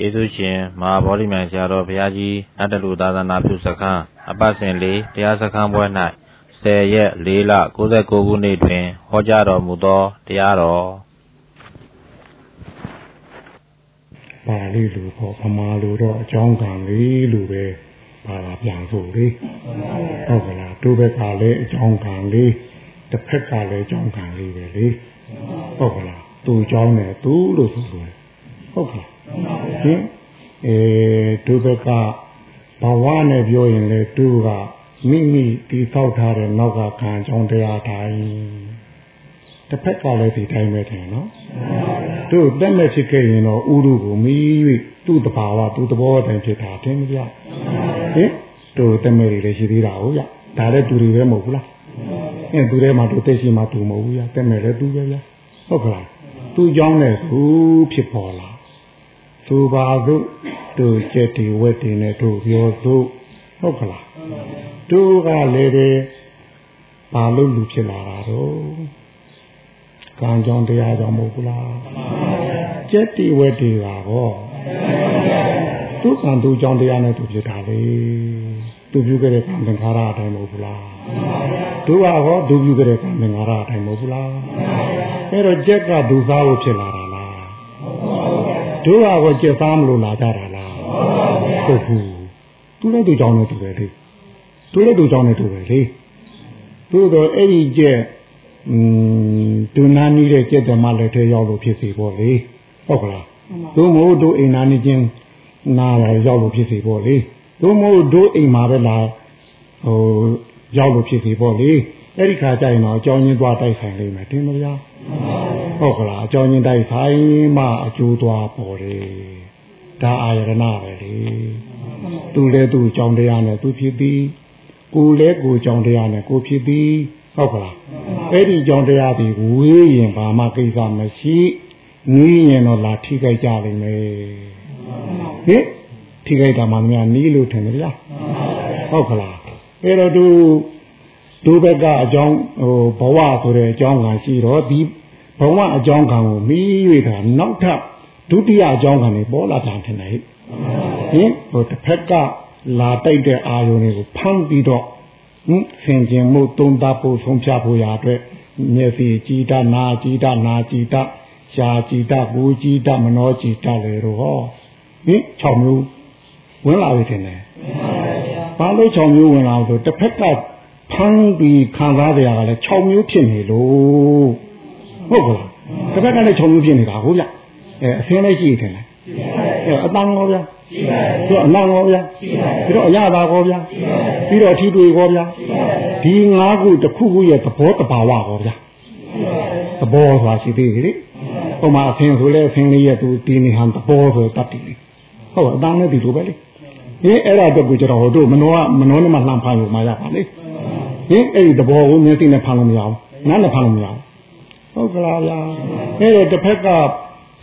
ယေရှုရှင်မဟာဗောဓိမံဆရာတော်ဘုရားကြီးနတ်တလူသာသနာပြုစခန်းအပတ်စဉ်လေးတရားစခန်းပွဲ၌10ရက်4လ69ခုနှစ်တွင်ဟောကြားတော်မူသောတရားတော်ပါဠိလိုပေါ့ဗမာလိုတော့အကြောင်းကံလေးလိုပဲပါလာပြန်ဖို့လေဟုတ်ကလားတို့ဘက်ကလည်းအကြောင်းကံလေးတစ်ဖက်ကလည်းအကြောင်းကံလေးပဲလေဟုတ်ကလားသူအကြောင်းနဲ့သူလို့ဆိုတယ်ဟုတ်ကလား ဟင်အဲတို့ဘက်ကဘဝနဲ့ပြောရင်လေတို့ကမိမိတီးထောက်ထားတဲ့နောက်ကခံကြောင်းတရားတိုင်းတစ်ဖက်ကလည်းဒီတိုင်းပဲတယ်နော်တို့တက်မဲ့ဖြစ်ခဲ့ရင်တော့ဥရုကိုမီး၍သူ့တဘာဝသူ့သဘောတိုင်းဖြစ်တာတင်မပြဟင်တို့တက်မဲ့တွေလည်းရှိသေးတာဟုတ်ရဒါလည်းသူတွေပဲမဟုတ်ဘူးလားအဲသူထဲမှာတို့သိရှိမှသူမဟုတ်ဘူးရတက်မဲ့လည်းသူပဲဗျဟုတ်ကလားသူ့ကြောင်းနဲ့သူဖြစ်ပေါ်လာ သူပါတို့တို့ကျက်တီဝက်တီနဲ့တို့ပြောတို့ဟုတ်ကလားတို့ကလည်းတဲ့ဘာလို့လူဖြစ်လာတာတော့ကံကြောင့်တရားကြောင့်မဟုတ်ဘူးလားကျက်တီဝက်တီကဟောသူကံသူကြောင့်တရားနဲ့သူဖြစ်တာလေသူပြုခဲ့တဲ့ကံသင်္ခါရအတိုင်းမဟုတ်ဘူးလားတို့ကဟောသူပြုခဲ့တဲ့ကံသင်္ခါရအတိုင်းမဟုတ်ဘူးလားအဲ့တော့ကျက်ကဒုစားဖို့ဖြစ်လာ တာလားတို့ကဟောကျက်သားမလို့လာကြတာလားဟုတ်ဘူးသူလည်းသူကြောင့်နဲ့တူတယ်လေသူလည်းသူကြောင့်နဲ့တူတယ်လေသို့တော့အဲ့ဒီကျက်อืมဒုနာနီးတဲ့ကျက်ဓမ္မလက်ထဲရောက်လို့ဖြစ်စီပေါ့လေဟုတ်ကလားသို့မဟုတ်တို့အိမ်နာနေချင်းနာလာရောက်လို့ဖြစ်စီပေါ့လေသို့မဟုတ်တို့အိမ်မှာပဲလာဟိုရောက်လို့ဖြစ်စီပေါ့လေအဲ့ဒီခါကျရင်တော့အကြောင်းရင်းသွားတိုက်ဆိုင်လိမ့်မယ်တင်မလား ဟုတ်ကလားအကြောင်းရင်းတိုက်ဆိုင်မှအကျိုးသွားပေါ်တယ်ဒါအာရဏပဲလေသူလဲသူအကြောင်းတရားနဲ့သူဖြစ်ပြီးကိုလဲကိုအကြောင်းတရားနဲ့ကိုဖြစ်ပြီးဟုတ်ကလားအဲ့ဒီအကြောင်းတရားဒီဝေးရင်ဘာမှကိစ္စမရှိနီးရင်တော့လာထိခိုက်ကြလိမ့်မယ်ဟင်ထိခိုက်တာမှများနီးလို့ထင်တယ်ဗျာဟုတ်ကလားအဲ့တော့သူဒုဘက်ကအကြောင်းဟိုဘဝဆိုတဲ့အကြောင်းကရှိတော့ဒီ ဘဝအကြောင်းကံကိုမီး၍တာနောက်ထပ်ဒုတိယအကြောင်းကံတွေပေါ်လာတာထင်တယ်ဟင်ဟိုတစ်ဖက်ကလာတိုက်တဲ့အာယုန်တွေကိုဖမ်းပြီးတော့ဟင်ဆင်ကျင်မှုသုံးသပ်ဖို့ဆုံးဖြတ်ဖို့ရာအတွက်မျက်စိကြည်တာနာကြည်တာနာကြည်တာရှားကြည်တာကိုကြည်တာမနောကြည်တာလေတော့ဟောဟင်6မျိုးဝင်လာပြီထင်တယ်ဘာလို့6မျိုးဝင်လာလို့ဆိုတစ်ဖက်ကဖမ်းပြီးခံစားကြရတာလည်း6မျိုးဖြစ်နေလို့ ဟုတ်ကလားတစ်ဖက်ကလည်း6မျိုးဖြစ်နေတာဟုတ်ဗျအဲအစင်းလေးရှိတယ်လေအဲအတန်းရောဗျရှိပါတယ်ပြီးတော့အနံ့ရောဗျရှိပါတယ်ပြီးတော့အရသာရောဗျပြီးတော့အထီးတွေရောဗျဒီငါးခုတစ်ခုခုရဲ့သဘောတဘာဝရောဗျသဘောဆိုတာရှိသေးတယ်လေဟိုမှာအဖင်ဆိုလဲအဖင်လေးရဲ့သူဒီနေဟန်သဘောဆိုတတ်တယ်လေဟုတ်အတန်းနဲ့ဒီလိုပဲလေဟင်အဲ့ဒါတော့ကိုကျွန်တော်တို့မနောကမနောနဲ့မှလှမ်းဖမ်းလို့မရပါလေဟင်အဲ့ဒီသဘောကိုမျက်စိနဲ့ဖမ်းလို့မရဘူးနားနဲ့ဖမ်းလို့မရဘူး ဟုတ်ကလားဗျာအဲ့တော့တစ်ဖက်က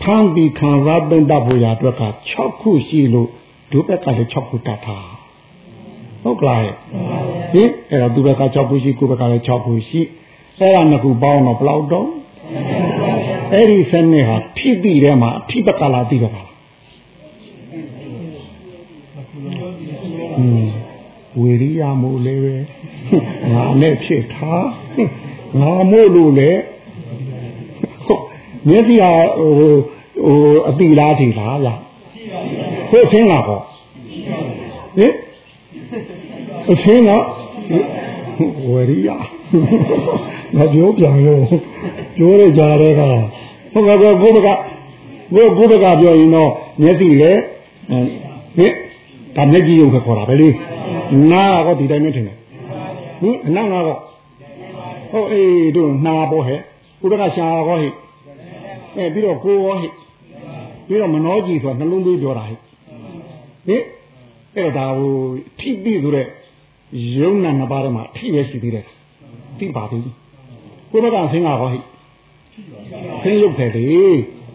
ဖမ်းပြီးခံစားသိမ့်တတ်ဖို့ရအတွက်က6ခုရှိလို့ဒုဘက်ကလည်း6ခုတတ်တာဟုတ်ကလားဟင်အဲ့တော့သူဘက်က6ခုရှိကိုဘက်ကလည်း6ခုရှိအဲ့ဒါနှစ်ခုပေါင်းတော့ဘယ်လောက်တော့အဲ့ဒီစနစ်ဟာထိတိထဲမှာအထိပကလာတိပကလာอืมဝေရိယမို့လည်းပဲငါနဲ့ဖြစ်ထားငါမို့လို့လေ မျက်စိဟာဟိုဟိုအတိလားထီလားဗျဟုတ်သင်းလားဟောဟင်အသင်းကဝရိယမပြောပြန်လို့ပြောရကြတဲ့ကဟုတ်ကဲ့ကိုဘကကိုကိုဘကပြောရင်တော့မျက်စိလေဟင်ဒါမျက်ကြည့်ရုပ်ပဲခေါ်တာပဲလေနားကတော့ဒီတိုင်းနဲ့ထင်တယ်ဟင်အနောက်နာတော့ဟုတ်အေးတို့နာပေါ်ဟဲ့ကိုဘကရှာဟောဟဲ့ အဲပြီးတော့ကိုရောဟဲ့ပြီးတော့မနောကြည်ဆိုတာနှလုံးသွေးပြောတာဟဲ့ဟင်အဲ့တော့ဒါဟိုထိတိဆိုတဲ့ယုံနာနှစ်ပါးထဲမှာထိပဲရှိသေးတယ်သိပါသေးဘူးကိုဘကဆင်းတာဟောဟဲ့ဆင်းရုပ်တယ်လေ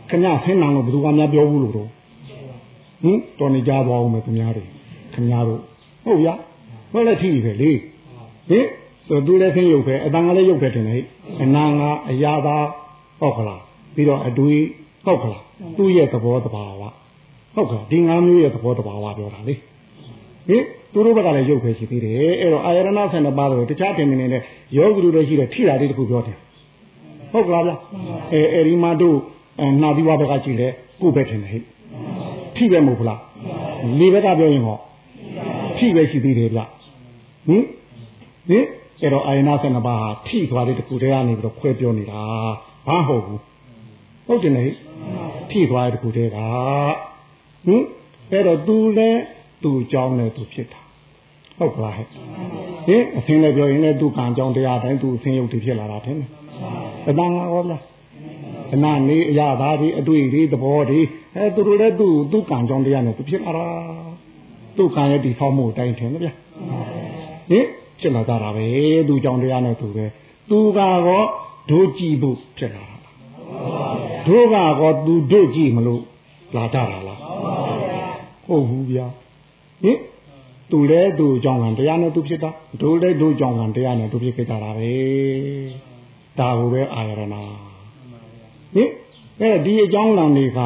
ခင်ဗျဆင်းနာလို့ဘယ်သူကများပြောဘူးလို့တော့ဟင်တော်နေကြသွားအောင်မယ်ခင်ဗျားတို့ခင်ဗျားတို့ဟုတ်ရဟုတ်လဲထိပဲလေဟင်ဆိုသူလည်းဆင်းရုပ်ပဲအတန်ကလည်းရုပ်ပဲတင်လေအနာငါအရာသာဟုတ်ခလား ပြီးတော့အတွေးဟုတ်ခလားသူ့ရဲ့သဘောတဘာဝဟုတ်ကဲ့ဒီငါးမျိုးရဲ့သဘောတဘာဝပြောတာလေဟင်သူတို့ဘက်ကလည်းရုပ်ပဲရှိသေးတယ်အဲ့တော့အာယရဏ12ပါးတော့တခြားတင်နေနဲ့ယောဂီတို့လည်းရှိတယ်ထိတာလေးတခုပြောတယ်ဟုတ်ကလားဗျအဲအဲ့ဒီမှာတို့နာသီဝဘက်ကကြည့်လဲကိုယ်ပဲထင်တယ်ဟဲ့ထိပဲမဟုတ်လားလေဘက်ကပြောရင်ဟောထိပဲရှိသေးတယ်ဗျဟင်ဟင်အဲ့တော့အာယနာ12ပါးဟာထိသွားတဲ့တခုတည်းကနေပြီးတော့ခွဲပြောနေတာဘာဟုတ်ဘူး ဟုတ်တယ်လေထိသွားတဲ့တခုတည်းကဟင်အဲ့တော့သူလည်းသူ့အကြောင်းနဲ့သူဖြစ်တာဟုတ်ကလားဟဲ့ဟင်အသင်လည်းပြောရင်လည်းသူ့ကံကြောင်းတရားတိုင်းသူ့အသင်ရုပ်တည်ဖြစ်လာတာထင်တယ်အတန်ငါဟောလားခဏနေအရာသားဒီအတွေ့ဒီသဘောဒီအဲသူတို့လည်းသူ့သူ့ကံကြောင်းတရားနဲ့သူဖြစ်လာတာသူ့ကံရဲ့ဒီဖောက်မှုအတိုင်းထင်တယ်ဗျဟင်ဖြစ်လာကြတာပဲသူ့ကြောင့်တရားနဲ့သူပဲသူကတော့ဒုကြည့်ဖို့ဖြစ်လာတာ ဒုကတော့သူဒုကြည့်မလို့လာကြတာလားဟုတ်ဘူးဗျာဟင်သူလည်းသူအကြောင်းကတရားနဲ့သူဖြစ်တာဒုလည်းဒုအကြောင်းကတရားနဲ့သူဖြစ်ခဲ့ကြတာပဲဒါကိုပဲအာရဏဟင်အဲဒီအကြောင်းလံတွေက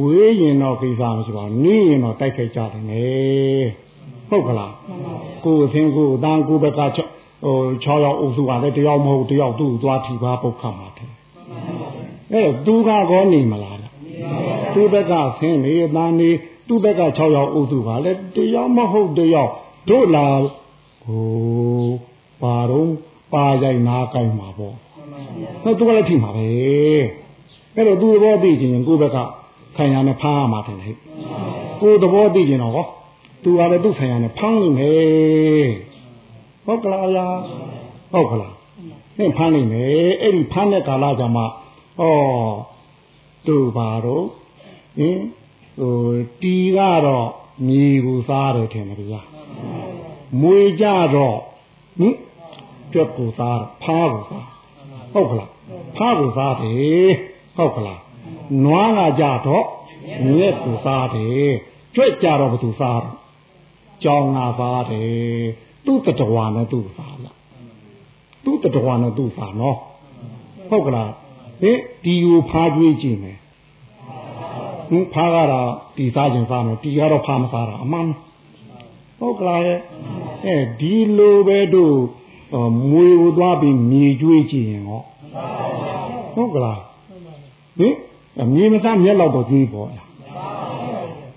ဝေးရင်တော့ကိစ္စမရှိပါဘူးနေရင်တော့တိုက်ခိုက်ကြတယ်နေဟုတ်ကလားကိုယ်အသင်ကိုယ်အတန်းကိုယ်ဘက်ကဟို6ယောက်အုပ်စုကလည်းတယောက်မဟုတ်တယောက်သူ့သွားထီပါပုတ်ခတ်မှာတယ် အဲသူကကောနေမလားသူ့ဘက်ကဆင်းနေအတန်းနေသူ့ဘက်က6ယောက်အုပ်စုကလည်းတယောက်မဟုတ်တယောက်တို့လာဟိုပါတော့ပါရိုက်နားကိုင်းမှာပေါ့ဟုတ်သူကလည်းထိမှာပဲအဲ့တော့သူ့ဘောသိခြင်းကိုယ့်ဘက်ကခံရနဲ့ဖားရမှာတယ်ဟဲ့ကိုယ်သဘောသိခြင်းတော့ဟောသူကလည်းသူ့ခံရနဲ့ဖမ်းနေမယ်ဟုတ်ကလားဗျာဟုတ်ကလားဟင်ဖမ်းနေမယ်အဲ့ဒီဖမ်းတဲ့ကာလကြမှာ ဩသူပါတော့ဟင်ဟိုတီကတော့မြေကိုစားတယ်ထင်တယ်ဗျာမွေကြတော့ဟင်ကြွက်ကိုစားဖားကိုစားဟုတ်ကလားဖားကိုစားတယ်ဟုတ်ကလားနွားကကြတော့မြက်ကိုစားတယ်ကြွက်ကြတော့ဘသူစားတော့ကြောင်ငါစားတယ်သူ့တတဝါနဲ့သူ့စားလားသူ့တတဝါနဲ့သူ့စားနော်ဟုတ်ကလား ဟင်ဒီကိုဖားကြွေးကြည့်မယ်ဟင်ဖားကတော့ဒီစားခြင်းစားမယ်ဒီကတော့ဖားမစားတာအမှန်ဟုတ်ကလားရဲ့အဲဒီလိုပဲတို့မွေကိုသွားပြီးမြေကျွေးကြည့်ရင်ဟောဟုတ်ကလားဟင်မြေမစားမျက်လောက်တော့ကျွေးပေါ်လား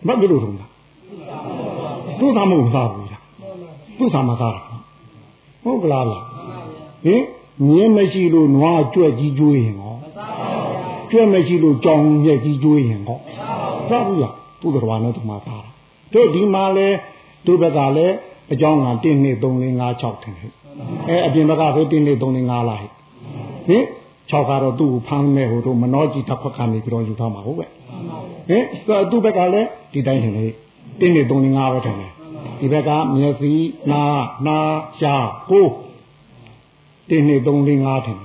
မဖြစ်လို့ထုံးလားသူ့သားမဟုတ်စားဘူးလားသူ့သားမစားတာဟုတ်ကလားလားဟင်မြင်းမရှိလို့နွားကြွက်ကြီးကျွေးရင် ဟောကြွက်မရှိလို့ကြောင်မြက်ကြီးကျွေးရင်ဟောစားဘူးလားသူ့တော်နဲ့သူမစားတာတို့ဒီမှာလဲသူ့ဘက်ကလည်းအကြောင်းက1 2 3 4 5 6ထင်တယ်အဲအပြင်ဘက်ကပဲ1 2 3 4 5လားဟင်6ကတော့သူ့ကိုဖမ်းမဲ့ဟိုတို့မနှောကြီးတစ်ခွက်ကနေပြီးတော့ယူထားမှာဟုတ်ပဲဟင်သူ့ဘက်ကလည်းဒီတိုင်းထင်တယ်1 2 3 4 5ပဲထင်တယ်ဒီဘက်ကမျက်စိနာနာရှာကို1 2 3 4 5ထင်တယ်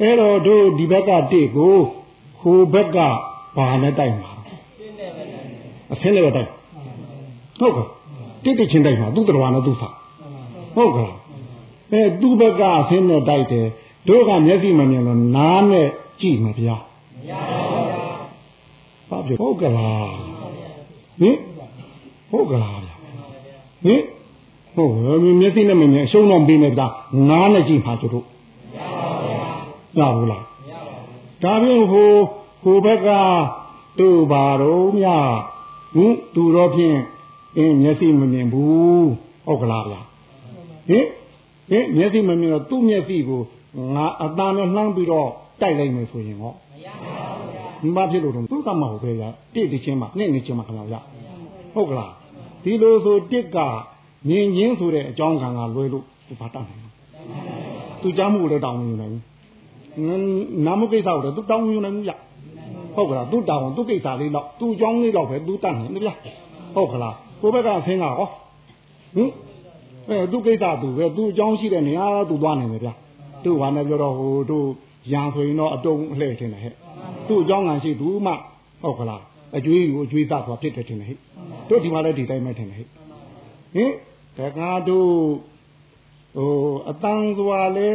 အဲ့တော့တို့ဒီဘက်ကတိကိုဟိုဘက်ကဘာနဲ့တိုက်မှာအဆင်းလည်းပဲတိုက်ဟုတ်ကဲ့တိတိချင်းတိုက်မှာသူ့တော်နဲ့သူ့စာဟုတ်ကဲ့အဲသူ့ဘက်ကအဆင်းနဲ့တိုက်တယ်တို့ကမျက်စိမမြင်လို့နားနဲ့ကြည့်မှာဗျာမရပါဘူးဟုတ်ကလားဟင်ဟုတ်ကလားဗျာဟင်ဟုတ်မျက်စိနဲ့မမြင်အရှုံးတော့ပြီးနေဗျာနားနဲ့ကြည့်မှာတို့ ရဘူးလားဒါပြင်ဟိုဟိုဘက်ကတို့ပါတော့မြဟင်သူတော့ဖြင့်အင်းမျက်စိမမြင်ဘူးဟုတ်ကလားဗျာဟင်ဟင်မျက်စိမမြင်တော့သူ့မျက်စိကိုငါအตาနဲ့နှမ်းပြီးတော့တိုက်လိုက်မယ်ဆိုရင်ဟောမရပါဘူးဗျာမဖြစ်လို့တော့သူကမဟုတ်ပဲဗျာတိတ်တချင်းမှနဲ့နေချင်းမှခဏဗျာဟုတ်ကလားဒီလိုဆိုတစ်ကမြင်ချင်းဆိုတဲ့အကြောင်းကံကလွဲလို့သူဘာတတ်နိုင်လဲသူကြားမှုလည်းတောင်းနေနိုင်ဘူး နာမကိစ္စကိုလည်းသူတောင်းနေနိုင်ဘူးဗျဟုတ်ကလားသူတောင်းသူကိစ္စလေးတော့သူအကြောင်းလေးတော့ပဲသူတတ်နိုင်တယ်ဗျဟုတ်ကလားကိုဘက်ကဆင်းကဟောဟင်အဲသူကိစ္စသူပဲသူအကြောင်းရှိတဲ့နေရာသူသွားနိုင်တယ်ဗျသူ့ဘာနဲ့ပြောတော့ဟိုတို့ရံဆိုရင်တော့အတုံးအလှည့်ထင်တယ်ဟဲ့သူ့အကြောင်းငံရှိသူမှဟုတ်ကလားအကျွေးကိုအကျွေးသဆိုတာဖြစ်တယ်ထင်တယ်ဟဲ့တို့ဒီမှာလည်းဒီတိုင်းပဲထင်တယ်ဟဲ့ဟင်တကားတို့ဟိုအတန်းစွာလဲအဲ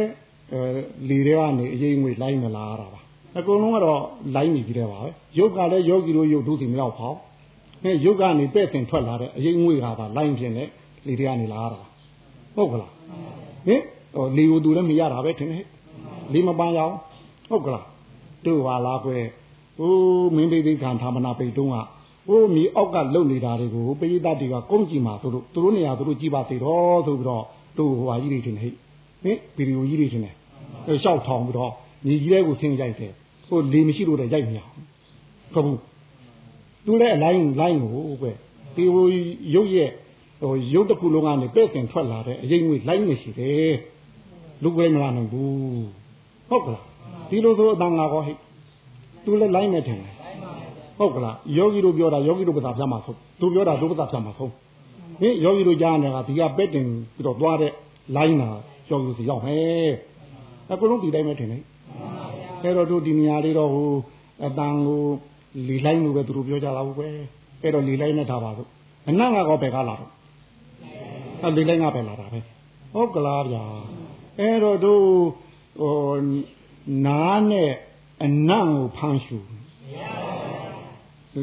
လီတွေကနေအရေးငွေလိုင်းမလာတာပါအကုန်လုံးကတော့လိုင်းနေကြတယ်ပါပဲရုပ်ကလည်းယောဂီတို့ရုပ်တို့စီမရောက်ပါဘူးဟဲ့ရုပ်ကနေပဲ့တင်ထွက်လာတဲ့အရင်ငွေကပါလိုင်းဖြစ်နေလေတွေကနေလာတာဟုတ်ကလားဟင်ဟိုလေကိုသူလည်းမရတာပဲထင်တယ်လေမပန်းရအောင်ဟုတ်ကလားတို့ဟာလားကွယ်ဟိုမင်းပိသိခံသာမနာပိတ်တုံးကဟိုမြေအောက်ကလုံနေတာတွေကိုပိဋကတွေကကုန်းကြည့်မှာသူတို့သူတို့နေရာသူတို့ကြည့်ပါသေးတော့ဆိုပြီးတော့တို့ဟိုဟာကြီးတွေထင်တယ်ဟင်ဗီဒီယိုကြီးတွေထင်တယ် အဲလျှောက်ထောင်ပြီးတော့မြေကြီးတဲ့ကိုဆင်းရိုက်တယ်ဟိုလေမရှိလို့လည်းရိုက်မရဘူးဟုတ်ဘူးသူလည်းအလိုင်းလိုင်းကိုကွဒီဟိုရုပ်ရဲ့ဟိုရုပ်တစ်ခုလုံးကနေပဲ့တင်ထွက်လာတဲ့အရင်ငွေလိုင်းမရှိတယ်လူကွဲမလာနိုင်ဘူးဟုတ်ကလားဒီလိုဆိုအတန်ငါကောဟိသူလည်းလိုင်းနေတယ်ဟုတ်ကလားယောဂီတို့ပြောတာယောဂီတို့ပသာပြမှာဆုံးသူပြောတာဒုပသာပြမှာဆုံးဟင်ယောဂီတို့ကြားနေတာဒီကပဲ့တင်ပြီးတော့သွားတဲ့လိုင်းတာယောဂီတို့စီရောက်မယ် အကုန်လုံးဒီတိုင်းပဲထင်တယ်အဲ့တော့တို့ဒီနေရာလေးတော့ဟိုအတန်ကိုလီလိုက်လို့ပဲသူတို့ပြောကြတာဘူးပဲအဲ့တော့လီလိုက်နဲ့ထားပါတော့အနတ်ငါကောပဲကားလာတော့အလီလိုက်ငါပဲလာတာပဲဟုတ်ကလားဗျာအဲ့တော့တို့ဟိုနားနဲ့အနတ်ကိုဖမ်းရှူ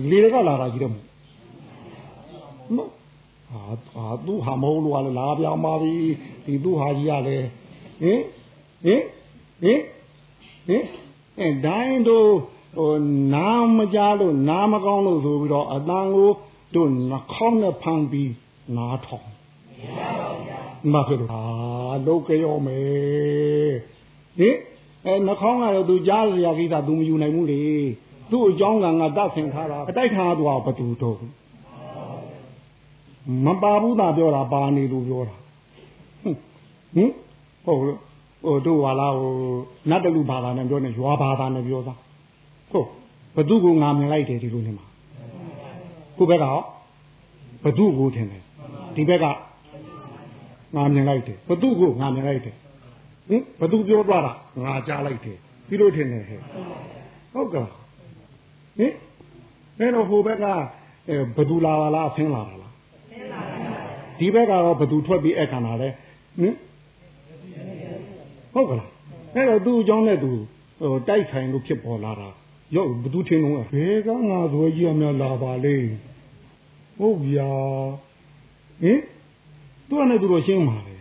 လီတွေကလာတာကြီးတော့မဟုတ်ဟာဟာသူဟာမဟုတ်လို့ကလည်းလာပြောင်းပါပြီဒီသူဟာကြီးကလည်းဟင် ဟင်ဟင်ဟင်အဲဒိုင်းတို့ဟိုနားမကြလို့နားမကောင်းလို့ဆိုပြီးတော့အတန်ကိုတို့နှာခေါင်းနဲ့ဖမ်းပြီးနားထောင်မဖြစ်လို့ဟာလုံးကြောမယ်ဟင်အဲနှာခေါင်းကတော့သူကြားစရာကိစ္စသူမယူနိုင်ဘူးလေသူ့အကြောင်းကငါတတ်ဆင်ထားတာအတိုက်ထားသွားဘသူတော့မပါဘူးသာပြောတာပါနေလို့ပြောတာဟင်ဟုတ်လို့ ဟိုတို့ဟာလားဟိုနတ်တလူဘာသာနဲ့ပြောနေရွာဘာသာနဲ့ပြောတာဟုတ်ဘသူကငါမြင်လိုက်တယ်ဒီလိုနေမှာကိုဘက်ကဟောဘသူကိုထင်တယ်ဒီဘက်ကငါမြင်လိုက်တယ်ဘသူကိုငါမြင်လိုက်တယ်ဟင်ဘသူပြောသွားတာငါကြားလိုက်တယ်ပြီးလို့ထင်တယ်ဟဲ့ဟုတ်ကဲ့ဟင်အဲ့တော့ဟိုဘက်ကဘသူလာလားဆင်းလာတာလားဒီဘက်ကတော့ဘသူထွက်ပြီးအခါနာလဲဟင် ဟုတ်ကလားအဲ့တော့သူ့အကြောင်းနဲ့သူဟိုတိုက်ဆိုင်လို့ဖြစ်ပေါ်လာတာရော့ဘသူထင်လုံးဘယ်ကငါဇွဲကြီးအများလာပါလေဟုတ်ဗျာဟင်သူကလည်းသူတို့ရှင်းပါလေ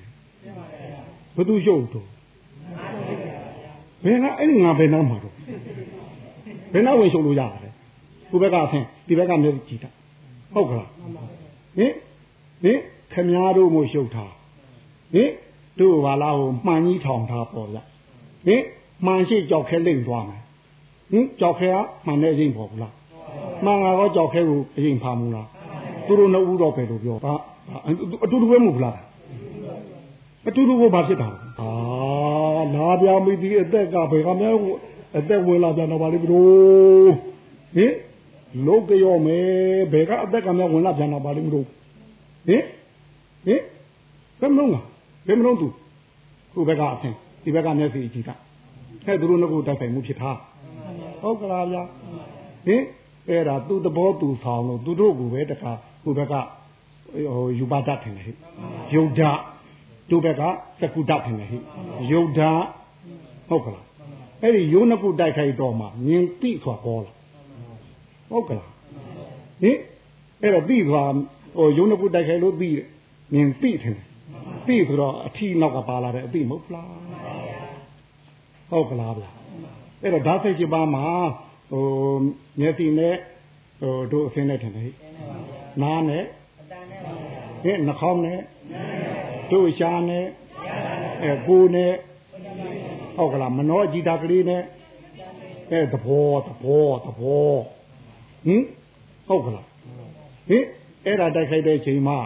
ဘသူရှုပ်တော့ဘယ်ကအဲ့ဒီငါဘယ်နောက်မှာတော့ဘယ်နောက်ဝင်ရှုပ်လို့ရပါလဲကိုဘက်ကအဆင်းဒီဘက်ကမျိုးကြည့်တာဟုတ်ကလားဟင်ဟင်ခမားတို့မို့ရှုပ်ထားဟင် တို့ဘာလားဟိုမှန်ကြီးထောင်ထားပေါ်ရဟင်မှန်ရှိကြောက်ခဲလိမ့်သွားမယ်ဟင်ကြောက်ခဲကမှန်တဲ့အရင်ပေါ်ဘူးလားမှန်ကတော့ကြောက်ခဲကိုအရင်ဖာမူလားသူတို့နှုတ်ဦးတော့ပဲလို့ပြောတာအတူတူပဲမဟုတ်လားအတူတူကိုဘာဖြစ်တာအာနာပြမိဒီအသက်ကဘယ်ကမဲအသက်ဝင်လာပြန်တော့ပါလိမ့်ဘလို့ဟင်လောကရောမယ်ဘယ်ကအသက်ကမဲဝင်လာပြန်တော့ပါလိမ့်ဘလို့ဟင်ဟင်ဘယ်မလုံးလား ဘယ်မလုံးသူခုဘက်ကအဖင်ဒီဘက်ကမျက်စိကြည့်တာဟဲ့သူတို့ကတိုက်ဆိုင်မှုဖြစ်တာဟုတ်ကလားဗျာဟင်အဲ့ဒါသူ့သဘောသူဆောင်လို့သူတို့ကပဲတခါခုဘက်ကဟိုယူပါဒတ်ထင်တယ်ဟဲ့ယုတ်ဓတို့ဘက်ကသကုဒတ်ထင်တယ်ဟဲ့ယုတ်ဓဟုတ်ကလားအဲ့ဒီယုံနှစ်ခုတိုက်ခိုက်တော့မှမြင်တိဆိုတာပေါ်လာဟုတ်ကလားဟင်အဲ့တော့တိဆိုတာဟိုယုံနှစ်ခုတိုက်ခိုက်လို့ပြီးမြင်တိထင်တယ် တိဆိုတော့အထီနောက်ကပါလာတဲ့အတိမဟုတ်လားဟုတ်ကလားဗျာအဲ့တော့ဓာတ်စိတ်ကြီးပါမှာဟိုမျက်စိနဲ့ဟိုတို့အဖင်းနဲ့ထင်တယ်နားနဲ့ဟဲ့နှာခေါင်းနဲ့တို့ရှားနဲ့အဲကိုယ်နဲ့ဟုတ်ကလားမနှောကြည်တာကလေးနဲ့အဲသဘောသဘောသဘောဟင်ဟုတ်ကလားဟင်အဲ့ဒါတိုက်ခိုက်တဲ့ချိန်မှာ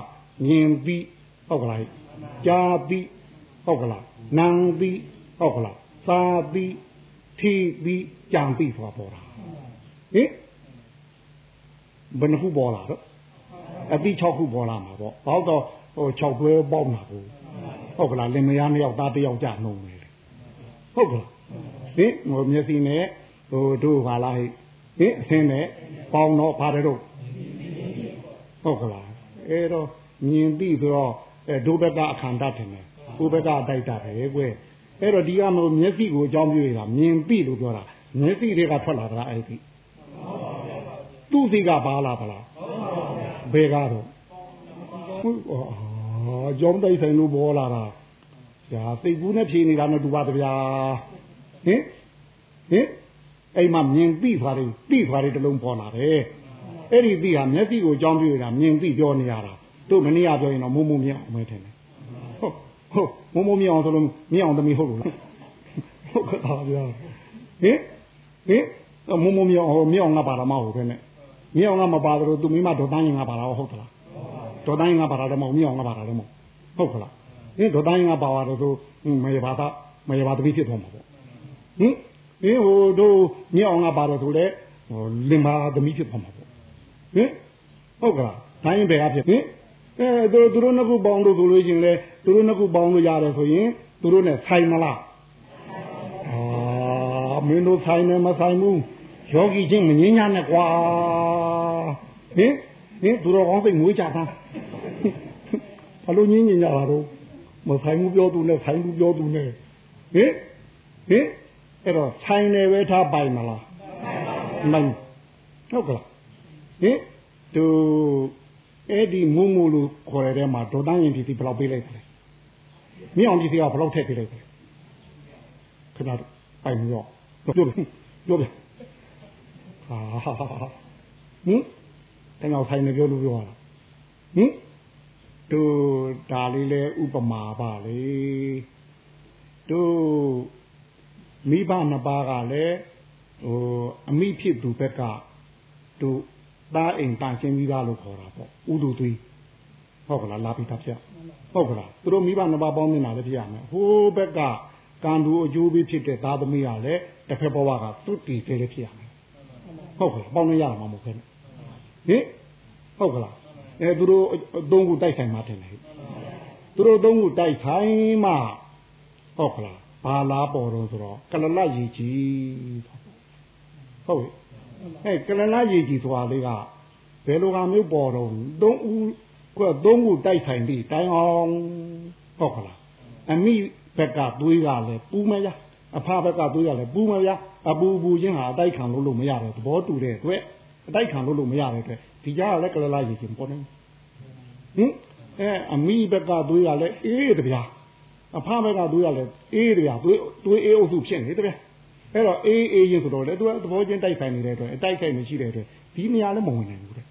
မြင်ပြီးဟုတ်ကလား ကြားပြီးဟုတ်ကလားနားပြီးဟုတ်ကလားသာပြီးထီပြီးကြံပြီးဆိုတာပေါ်တာဟင်ဘယ်နှခုပေါ်လာတော့အတိ6ခုပေါ်လာမှာပေါ့ဟောတော့ဟို6တွဲပေါက်မှာဘူးဟုတ်ကလားလင်မယားနှစ်ယောက်သားတစ်ယောက်ကြာနှုံနေတယ်ဟုတ်ကလားဟင်ဟိုမျက်စိနဲ့ဟိုတို့ပါလားဟိဟင်အသင်းနဲ့ပေါင်းတော့ပါတယ်တော့ဟုတ်ကလားအဲတော့မြင်ပြီးဆိုတော့ အဲဒုဘက်ကအခန္ဓာထင်တယ်ကိုဘက်ကတိုက်တာပဲကွယ်အဲ့တော့ဒီကမလို့မျက်စိကိုအကြောင်းပြုနေတာမြင်ပြီလို့ပြောတာမျက်စိတွေကထွက်လာတာအဲ့ဒီသူ့စိကပါလာပါလားဟဘယ်ကတော့ဟုတ်အော်ကြောင်းတိုက်ဆိုင်လို့ပေါ်လာတာဇာသိကူးနဲ့ဖြေနေတာနဲ့တူပါတဗျာဟင်ဟင်အိမ်မှာမြင်သိသွားတယ်သိသွားတယ်တလုံးပေါ်လာတယ်အဲ့ဒီသိဟာမျက်စိကိုကြောင်းပြရတာမြင်သိပြောနေရတာ တို့မနေ့ကပြောရင်တော့မုံမုံမြောက်မဲထင်တယ်ဟုတ်ဟုတ်မုံမုံမြောက်ဆိုလို့မြောက်သမီးဟုတ်လို့လားဟုတ်ကဲ့ပါဗျာဟင်ဟင်မုံမုံမြောက်ဟိုမြောက်ငါပါတာမဟုတ်ခဲနဲ့မြောက်ငါမပါတော့သူမိမဒေါ်တန်းရင်ငါပါတာဟုတ်သလားဒေါ်တန်းရင်ငါပါတာလည်းမဟုတ်မြောက်ငါပါတာလည်းမဟုတ်ဟုတ်ကလားဟင်ဒေါ်တန်းရင်ငါပါတော့သူမေဘာသာမေဘာသမီးဖြစ်သွားမှာပေါ့ဟင်ဟင်ဟိုတို့မြောက်ငါပါတော့သူလည်းဟိုလင်မာသမီးဖြစ်သွားမှာပေါ့ဟင်ဟုတ်ကလားတိုင်းဘယ်ကဖြစ်ဟင် အဲသူသူတို့နှစ်ခုပေါင်းလို့ဆိုလို့ချင်းလဲသူတို့နှစ်ခုပေါင်းလို့ရတယ်ဆိုရင်သူတို့နဲ့ဆိုင်မလားအာမင်းတို့ဆိုင်နေမဆိုင်ဘူးယောဂီချင်းမငင်းညာနဲ့ကွာဟင်ဟင်သူတော်ကောင်းစိတ်ငွေးကြတာဘာလို့ငင်းညင်ကြတာတော့မဆိုင်ဘူးပြောသူနဲ့ဆိုင်ဘူးပြောသူနဲ့ဟင်ဟင်အဲ့တော့ဆိုင်နေပဲထားပိုင်မလားမဟုတ်ဟုတ်ကလားဟင်သူ အဲ့ဒီမုံမို့လို့ခေါ်ရတဲ့မှာဒေါ်တန်းရင်ပြည်ဘယ်လောက်ပေးလိုက်တယ်မြေအောင်ပြည်ကဘယ်လောက်ထည့်ပေးလိုက်တယ်ခဏပိုင်ရောပြောပြောပြောပြဟာဟင်တငေါဆိုင်နေပြောလို့ပြောတာဟင်တို့ဒါလေးလဲဥပမာပါလေတို့မိဘနှစ်ပါးကလည်းဟိုအမိဖြစ်သူဘက်ကတို့ သားအိမ်တန်ရှင်းပြီးသားလို့ခေါ်တာပေါ့ဥဒုသွေးဟုတ်ကလားလာပြီးသားဖြစ်ဟုတ်ကလားသူတို့မိဘနှစ်ပါးပေါင်းနေတာလည်းဖြစ်ရမယ်ဟိုဘက်ကကံသူအကျိုးပေးဖြစ်တဲ့သားသမီးကလည်းတစ်ဖက်ဘဝကသူတည်သေးလည်းဖြစ်ရမယ်ဟုတ်ကလားပေါင်းနေရမှာမဟုတ်ခဲနဲ့ဟင်ဟုတ်ကလားအဲသူတို့သုံးခုတိုက်ဆိုင်မှတင်တယ်သူတို့သုံးခုတိုက်ဆိုင်မှဟုတ်ကလားဘာလားပေါ်တော့ဆိုတော့ကလလရည်ကြီးဟုတ် အဲကလလရည်ကြီးဆိုတာလေးကဘယ်လိုကမျိုးပေါ်တော့သုံးဦးကသုံးခုတိုက်ဆိုင်ပြီးတိုင်အောင်ဟုတ်ကလားအမိဘက်ကသွေးကလည်းပူးမရအဖဘက်ကသွေးကလည်းပူးမရအပူပူချင်းဟာအတိုက်ခံလို့လို့မရတဲ့သဘောတူတဲ့အတွက်အတိုက်ခံလို့လို့မရတဲ့အတွက်ဒီကြားကလည်းကလလရည်ကြီးပေါ်နေဟင်အဲအမိဘက်ကသွေးကလည်းအေးတဗျာအဖဘက်ကသွေးကလည်းအေးတဗျာသွေးသွေးအေးအုပ်စုဖြစ်နေတဗျာ အဲ့တော့အေးအေးရင်ဆိုတော့လေသူကသဘောချင်းတိုက်ဆိုင်နေတဲ့အတွက်အတိုက်ခိုက်မရှိတဲ့အတွက်ဒီနေရာလည်းမဝင်နိုင်ဘူးတဲ့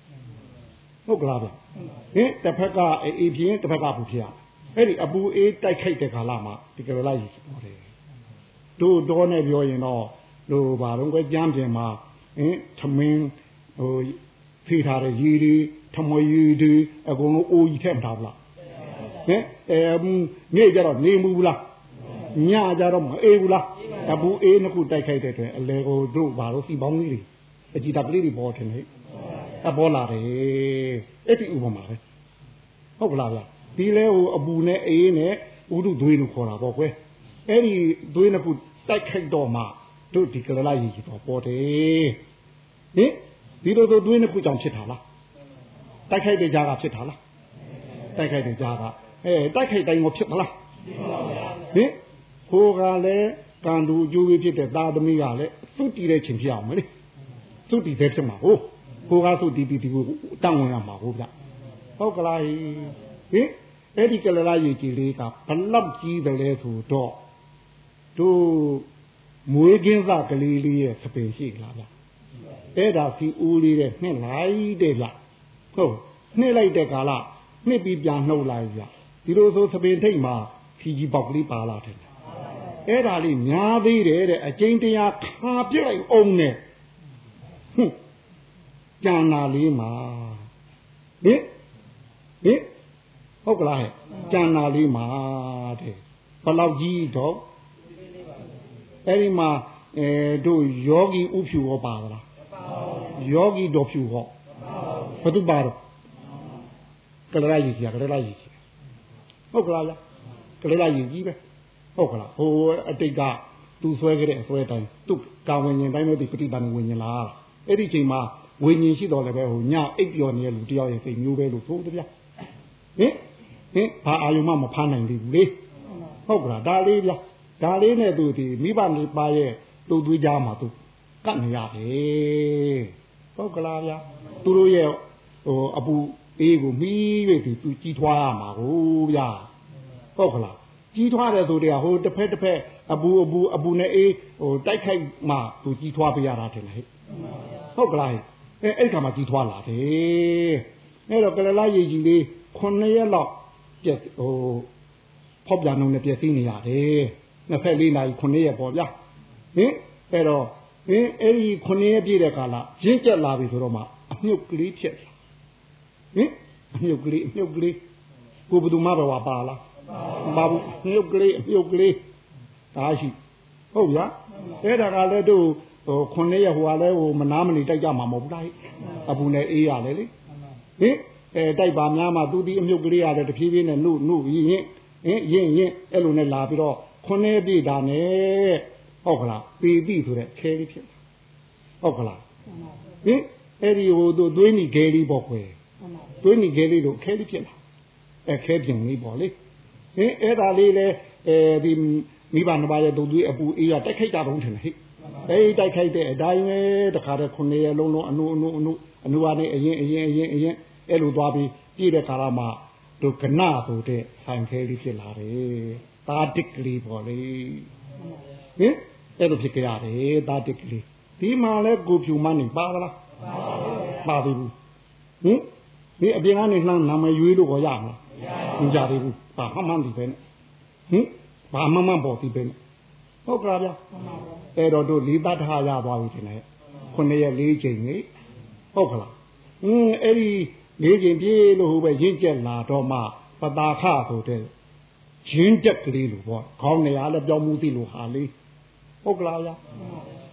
ဟုတ်ကလားဗျဟင်တစ်ဖက်ကအေးပြင်းတစ်ဖက်ကပူဖြစ်ရအဲ့ဒီအပူအေးတိုက်ခိုက်တဲ့ကာလမှာဒီကလလိုက်ပေါ်တယ်တို့တော့နဲ့ပြောရင်တော့တို့ဘာတော့ကွကြမ်းပြင်မှာဟင်သမင်းဟိုဖိထားတဲ့ရေတွေထမွေရေတွေအကုန်လုံးအိုးကြီးထည့်မထားဘူးလားဟင်အဲမြေကြတော့နေမှုဘူးလားညကြတော့မအေးဘူးလား အပူအေးနှစ်ခုတိုက်ခိုက်တဲ့အတွက်အလေကိုတို့ဘာလို့စီပေါင်းကြီးတွေအကြည်တပ်ကလေးတွေပေါ်တယ်လေအပေါ်လာတယ်အဲ့ဒီဥပမာပဲဟုတ်ကလားဗျဒီလဲဟိုအပူနဲ့အေးနဲ့ဥဒုသွေးလို့ခေါ်တာပေါ့ကွယ်အဲ့ဒီသွေးနှစ်ခုတိုက်ခိုက်တော့မှတို့ဒီကလလာရည်ကြီးတော့ပေါ်တယ်ဟင်ဒီလိုဆိုသွေးနှစ်ခုကြောင့်ဖြစ်တာလားတိုက်ခိုက်တဲ့ကြားကဖြစ်တာလားတိုက်ခိုက်တဲ့ကြားကအဲတိုက်ခိုက်တိုင်းကိုဖြစ်မလားဟင်ဟိုကလည်း ကံသူအကျိုးပေးဖြစ်တဲ့သားသမီးကလည်းသူ့တည်တဲ့ချင်းဖြစ်အောင်မလေးသူ့တည်တဲ့ဖြစ်မှာဟုတ်ဟိုကသူ့တည်တည်ဒီကိုတောင်းဝင်ရမှာဟုတ်ဗျဟုတ်ကလားဟင်အဲ့ဒီကလလာရေကြီးလေးကဘလောက်ကြီးတယ်လဲဆိုတော့တို့မွေးကင်းစကလေးလေးရဲ့စပင်ရှိလားဗျအဲ့ဒါစီဦးလေးတဲ့နှစ်လိုက်တဲ့ဗျဟုတ်နှစ်လိုက်တဲ့ကာလနှစ်ပြီးပြန်နှုတ်လိုက်ဗျဒီလိုဆိုစပင်ထိတ်မှာဖြီကြီးပေါက်ကလေးပါလာတယ် အဲ့ဒါလေးများသေးတယ်တဲ့အကျဉ်းတရားခါပြစ်လိုက်အောင်နဲ့ဟွန်းကြံနာလေးမှာဟင်ဟင်ဟုတ်ကလားဟဲ့ကြံနာလေးမှာတဲ့ဘလောက်ကြီးတော့အဲ့ဒီမှာအဲတို့ယောဂီဥဖြူဟောပါလားယောဂီတော်ဖြူဟောဘယ်သူပါတော့ကလရကြီးကြီးကလရကြီးကြီးဟုတ်ကလားလားကလရကြီးကြီးပဲ ဟုတ်ကလားဟိုအတိတ်ကသူဆွဲခဲ့တဲ့အဆွဲတိုင်းသူကာဝင်ရင်တိုင်းလို့ဒီပฏิပန်ဝင်ရင်လားအဲ့ဒီချိန်မှာဝိညာဉ်ရှိတော်လည်းပဲဟိုညအိပ်ပျော်နေတဲ့လူတယောက်ရဲ့စိတ်မျိုးပဲလို့ဆိုတပြဟင်ဟင်ဘာအာယုံမှမဖမ်းနိုင်သေးဘူးလေဟုတ်ကလားဒါလေးဗျဒါလေးနဲ့သူဒီမိဘနေပါရဲ့တူသွေးကြမှာသူကတ်နေရတယ်ဟုတ်ကလားဗျသူတို့ရဲ့ဟိုအပူအေးကိုမီး၍သူကြီးထွားရမှာကိုဗျာဟုတ်ခလား ကြီးထွားတယ်ဆိုတဲ့ဟိုတစ်ဖက်တစ်ဖက်အပူအပူအပူနဲ့အေးဟိုတိုက်ခိုက်မှသူကြီးထွားပေးရတာတယ်ဟဲ့ဟုတ်ကလားအဲအဲ့ခါမှကြီးထွားလာတယ်အဲ့တော့ကလလာရေကြီးလေး9ရက်လောက်ပြက်ဟိုဖောက်ပြန်လုံးနဲ့ပြည့်စည်နေရတယ်နှစ်ဖက်လေးနာရီ9ရက်ပေါ့ဗျာဟင်အဲ့တော့ဟင်အဲ့ဒီ9ရက်ပြည့်တဲ့ကာလရင့်ကျက်လာပြီဆိုတော့မှအမြုပ်ကလေးဖြစ်လာဟင်အမြုပ်ကလေးအမြုပ်ကလေးကိုဘယ်သူမှတော့ပါလား ပါဘူးအမြုပ်ကလေးအမြုပ်ကလေးဒါရှိဟုတ်ဗျာအဲ့ဒါကလည်းတို့ဟိုခုနှစ်ရက်ဟိုကလည်းဟိုမနာမနေတိုက်ကြမှာမဟုတ်ဘူးလားအပူနဲ့အေးရတယ်လေဟင်အဲတိုက်ပါများမှသူဒီအမြုပ်ကလေးရတယ်တဖြည်းဖြည်းနဲ့နှုတ်နှုတ်ရင်ဟင်ရင်ရင်အဲ့လိုနဲ့လာပြီးတော့ခုနှစ်ပြည့်တာနဲ့ဟုတ်ကလားပေပြီဆိုတဲ့ခဲလေးဖြစ်ဟုတ်ကလားဟင်အဲ့ဒီဟိုတို့သွေးနီခဲလေးပေါ့ခွဲသွေးနီခဲလေးတို့ခဲလေးဖြစ်လာအဲခဲပြင်လေးပေါ့လေ ဟင်အဲ့ဒါလေးလေအဲဒီမိဘနှစ်ပါးရဲ့ဒုသွေးအပူအေးရတိုက်ခိုက်တာတော့ထင်တယ်ဟဲ့အဲဒီတိုက်ခိုက်တဲ့အတိုင်းပဲတခါတည်းခုနှစ်ရက်လုံးလုံးအနုအနုအနုအနုကနေအရင်အရင်အရင်အရင်အဲ့လိုသွားပြီးပြည့်တဲ့ခါမှတို့ကနဆိုတဲ့ဆိုင်ခဲလေးဖြစ်လာတယ်တာတစ်ကလေးပေါ့လေဟင်အဲ့လိုဖြစ်ကြရတယ်တာတစ်ကလေးဒီမှာလဲကိုဖြူမနေပါလားပါပြီဘူးဟင်ဒီအပြင်ကနေလှမ်းနာမည်ရွေးလို့ခေါ်ရမလား မကြသေးဘူးဟာမှန်တယ်ပဲဟင်ဘာမှမပေါ်သေးပဲဟုတ်ကလားဗျာအဲ့တော့တို့လေးတတ်ထားရသွားပြီထင်တယ်ခုနှစ်ရက်လေးချိန်နေဟုတ်ကလားအင်းအဲ့ဒီလေးချိန်ပြေးလို့ဟိုပဲရင့်ကျက်လာတော့မှပတာခဆိုတဲ့ရင်းကျက်ကလေးလို့ပေါ့ခေါင်းနေရာလည်းပြောင်းမှုသိလို့ဟာလေးဟုတ်ကလားဗျာ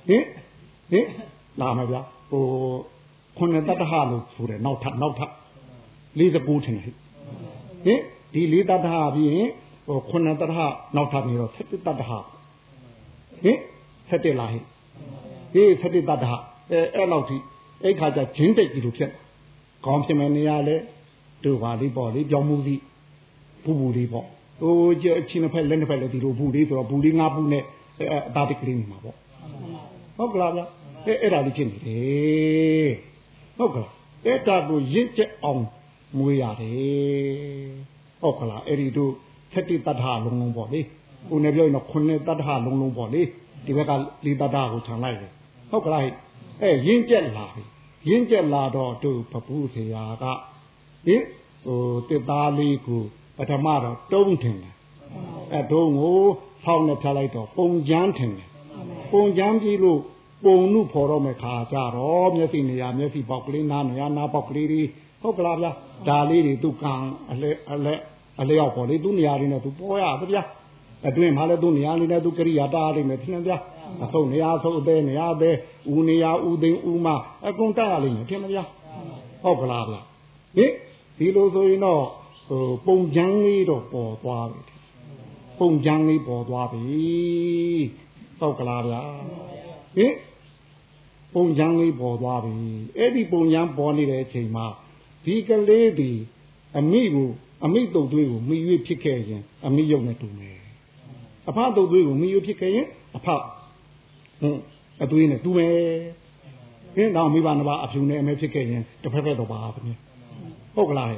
ဟင်ဟင်လာမယ်ဗျာဟိုခုနှစ်တတ်ထားလို့ဆိုတယ်နောက်ထပ်နောက်ထပ်49ထင်တယ် ဟင်ဒီလေးတတ်ထားပြီးရင်ဟိုခုနှစ်တတ်ထားနောက်ထပ်ပြီးတော့7တတ်ထားဟင်7လားဟင်ဒီ7တတ်ထားအဲအဲ့လောက်ထိအဲ့ခါကျဂျင်းတိတ်ကြီးလို့ဖြစ်ကောင်းဖြစ်မယ်နေရာလဲတို့ပါလေးပေါ့လေပြောင်းမှုသည်ပူပူလေးပေါ့ဟိုကျအချင်းတစ်ဖက်လက်တစ်ဖက်လည်းဒီလိုဘူးလေးဆိုတော့ဘူးလေးငါးဘူးနဲ့အသားတကလေးနေမှာပေါ့ဟုတ်ကလားဗျအဲအဲ့ဒါလေးဖြစ်နေတယ်ဟုတ်ကလားအဲ့ဒါကိုရင့်ကျက်အောင် မွေးရတယ်ဟုတ်ကလားအဲ့ဒီတို့သတိတ္တလုံးလုံးပေါ့လေဦးနေပြောရင်တော့ခုနှစ်တ္တလုံးလုံးပေါ့လေဒီဘက်ကလေးတ္တကိုခြံလိုက်တယ်ဟုတ်ကလားအဲရင့်ကျက်လာပြီရင့်ကျက်လာတော့တို့ပပူဆရာကဟင်ဟိုတစ်သားလေးကိုပထမတော့တုံးထင်တယ်အဲတုံးကိုဖောင်းနဲ့ဖြတ်လိုက်တော့ပုံချမ်းထင်တယ်ပုံချမ်းပြီးလို့ပုံနုဖော်တော့မယ်ခါကြတော့မျက်စိနေရမျက်စိပေါက်ကလေးနားနေရနားပေါက်ကလေးတွေ ဟုတ်ကလားဗျာဒါလေးတွေသူကံအလဲအလဲအလျောက်ပေါ်လေသူနေရာလေးနဲ့သူပေါ်ရသဗျာအတွင်းမှာလည်းသူနေရာလေးနဲ့သူကရိယာတားလိမ့်မယ်ထင်ဗျာအဆုံးနေရာဆုံးအသေးနေရာသေးဦးနေရာဦးသိန်းဦးမအကုန်တက်ရလိမ့်မယ်ထင်ဗျာဟုတ်ကလားဗျာဟင်ဒီလိုဆိုရင်တော့ဟိုပုံချမ်းလေးတော့ပေါ်သွားပြီပုံချမ်းလေးပေါ်သွားပြီဟုတ်ကလားဗျာဟင်ပုံချမ်းလေးပေါ်သွားပြီအဲ့ဒီပုံချမ်းပေါ်နေတဲ့အချိန်မှာ ဒီကလေးဒီအမိကိုအမိတုတ်သွေးကိုမိရွေးဖြစ်ခဲ့ရင်အမိရုပ်နဲ့တူမယ်အဖတုတ်သွေးကိုမိရွေးဖြစ်ခဲ့ရင်အဖဟွန်းအသွေးနဲ့တူမယ်ခင်းတော့မိဘနှစ်ပါးအဖြူနဲ့အမဲဖြစ်ခဲ့ရင်တစ်ဖက်ဖက်တော့ပါပဲဟုတ်ကလား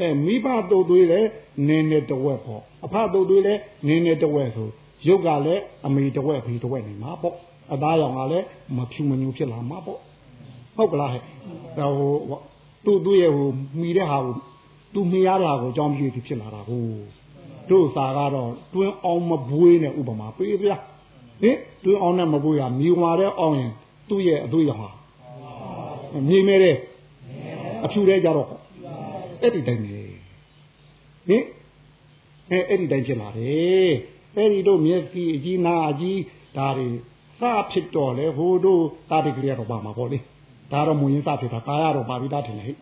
အဲမိဘတုတ်သွေးလည်းနင်းနဲ့တဝက်ပေါ့အဖတုတ်သွေးလည်းနင်းနဲ့တဝက်ဆိုရုပ်ကလည်းအမေတဝက်ဖေတဝက်နေမှာပေါ့အသားရောင်ကလည်းမဖြူမညူဖြစ်လာမှာပေါ့ဟုတ်ကလားဟဲ့ဟို သူ့သူ့ရဲ့ဟိုမိတဲ့ဟာကိုသူမြင်ရတာကိုအကြောင်းပြုပြီးဖြစ်လာတာကိုတို့စာကတော့တွင်းအောင်မဘွေးနဲ့ဥပမာပေးဗျာဟင်တွင်းအောင်နဲ့မဘွေးကမြည်ဝါတဲ့အောင်ရင်သူ့ရဲ့အသွေးရောဟာမြည်မဲတဲ့အဖြူတဲ့ကြတော့အဲ့ဒီတိုင်းနေဟင်အဲအဲ့ဒီတိုင်းဖြစ်လာတယ်အဲ့ဒီတို့မျက်စိအကြီးနာအကြီးဒါတွေစဖြစ်တော့လေဟိုတို့တာတိကလေးတော့ပါမှာပေါ့လေ ဒါတော့မူရင်းစဖြစ်တာကာယတော့ပါပြီးသားထင်တယ်ဟဲ့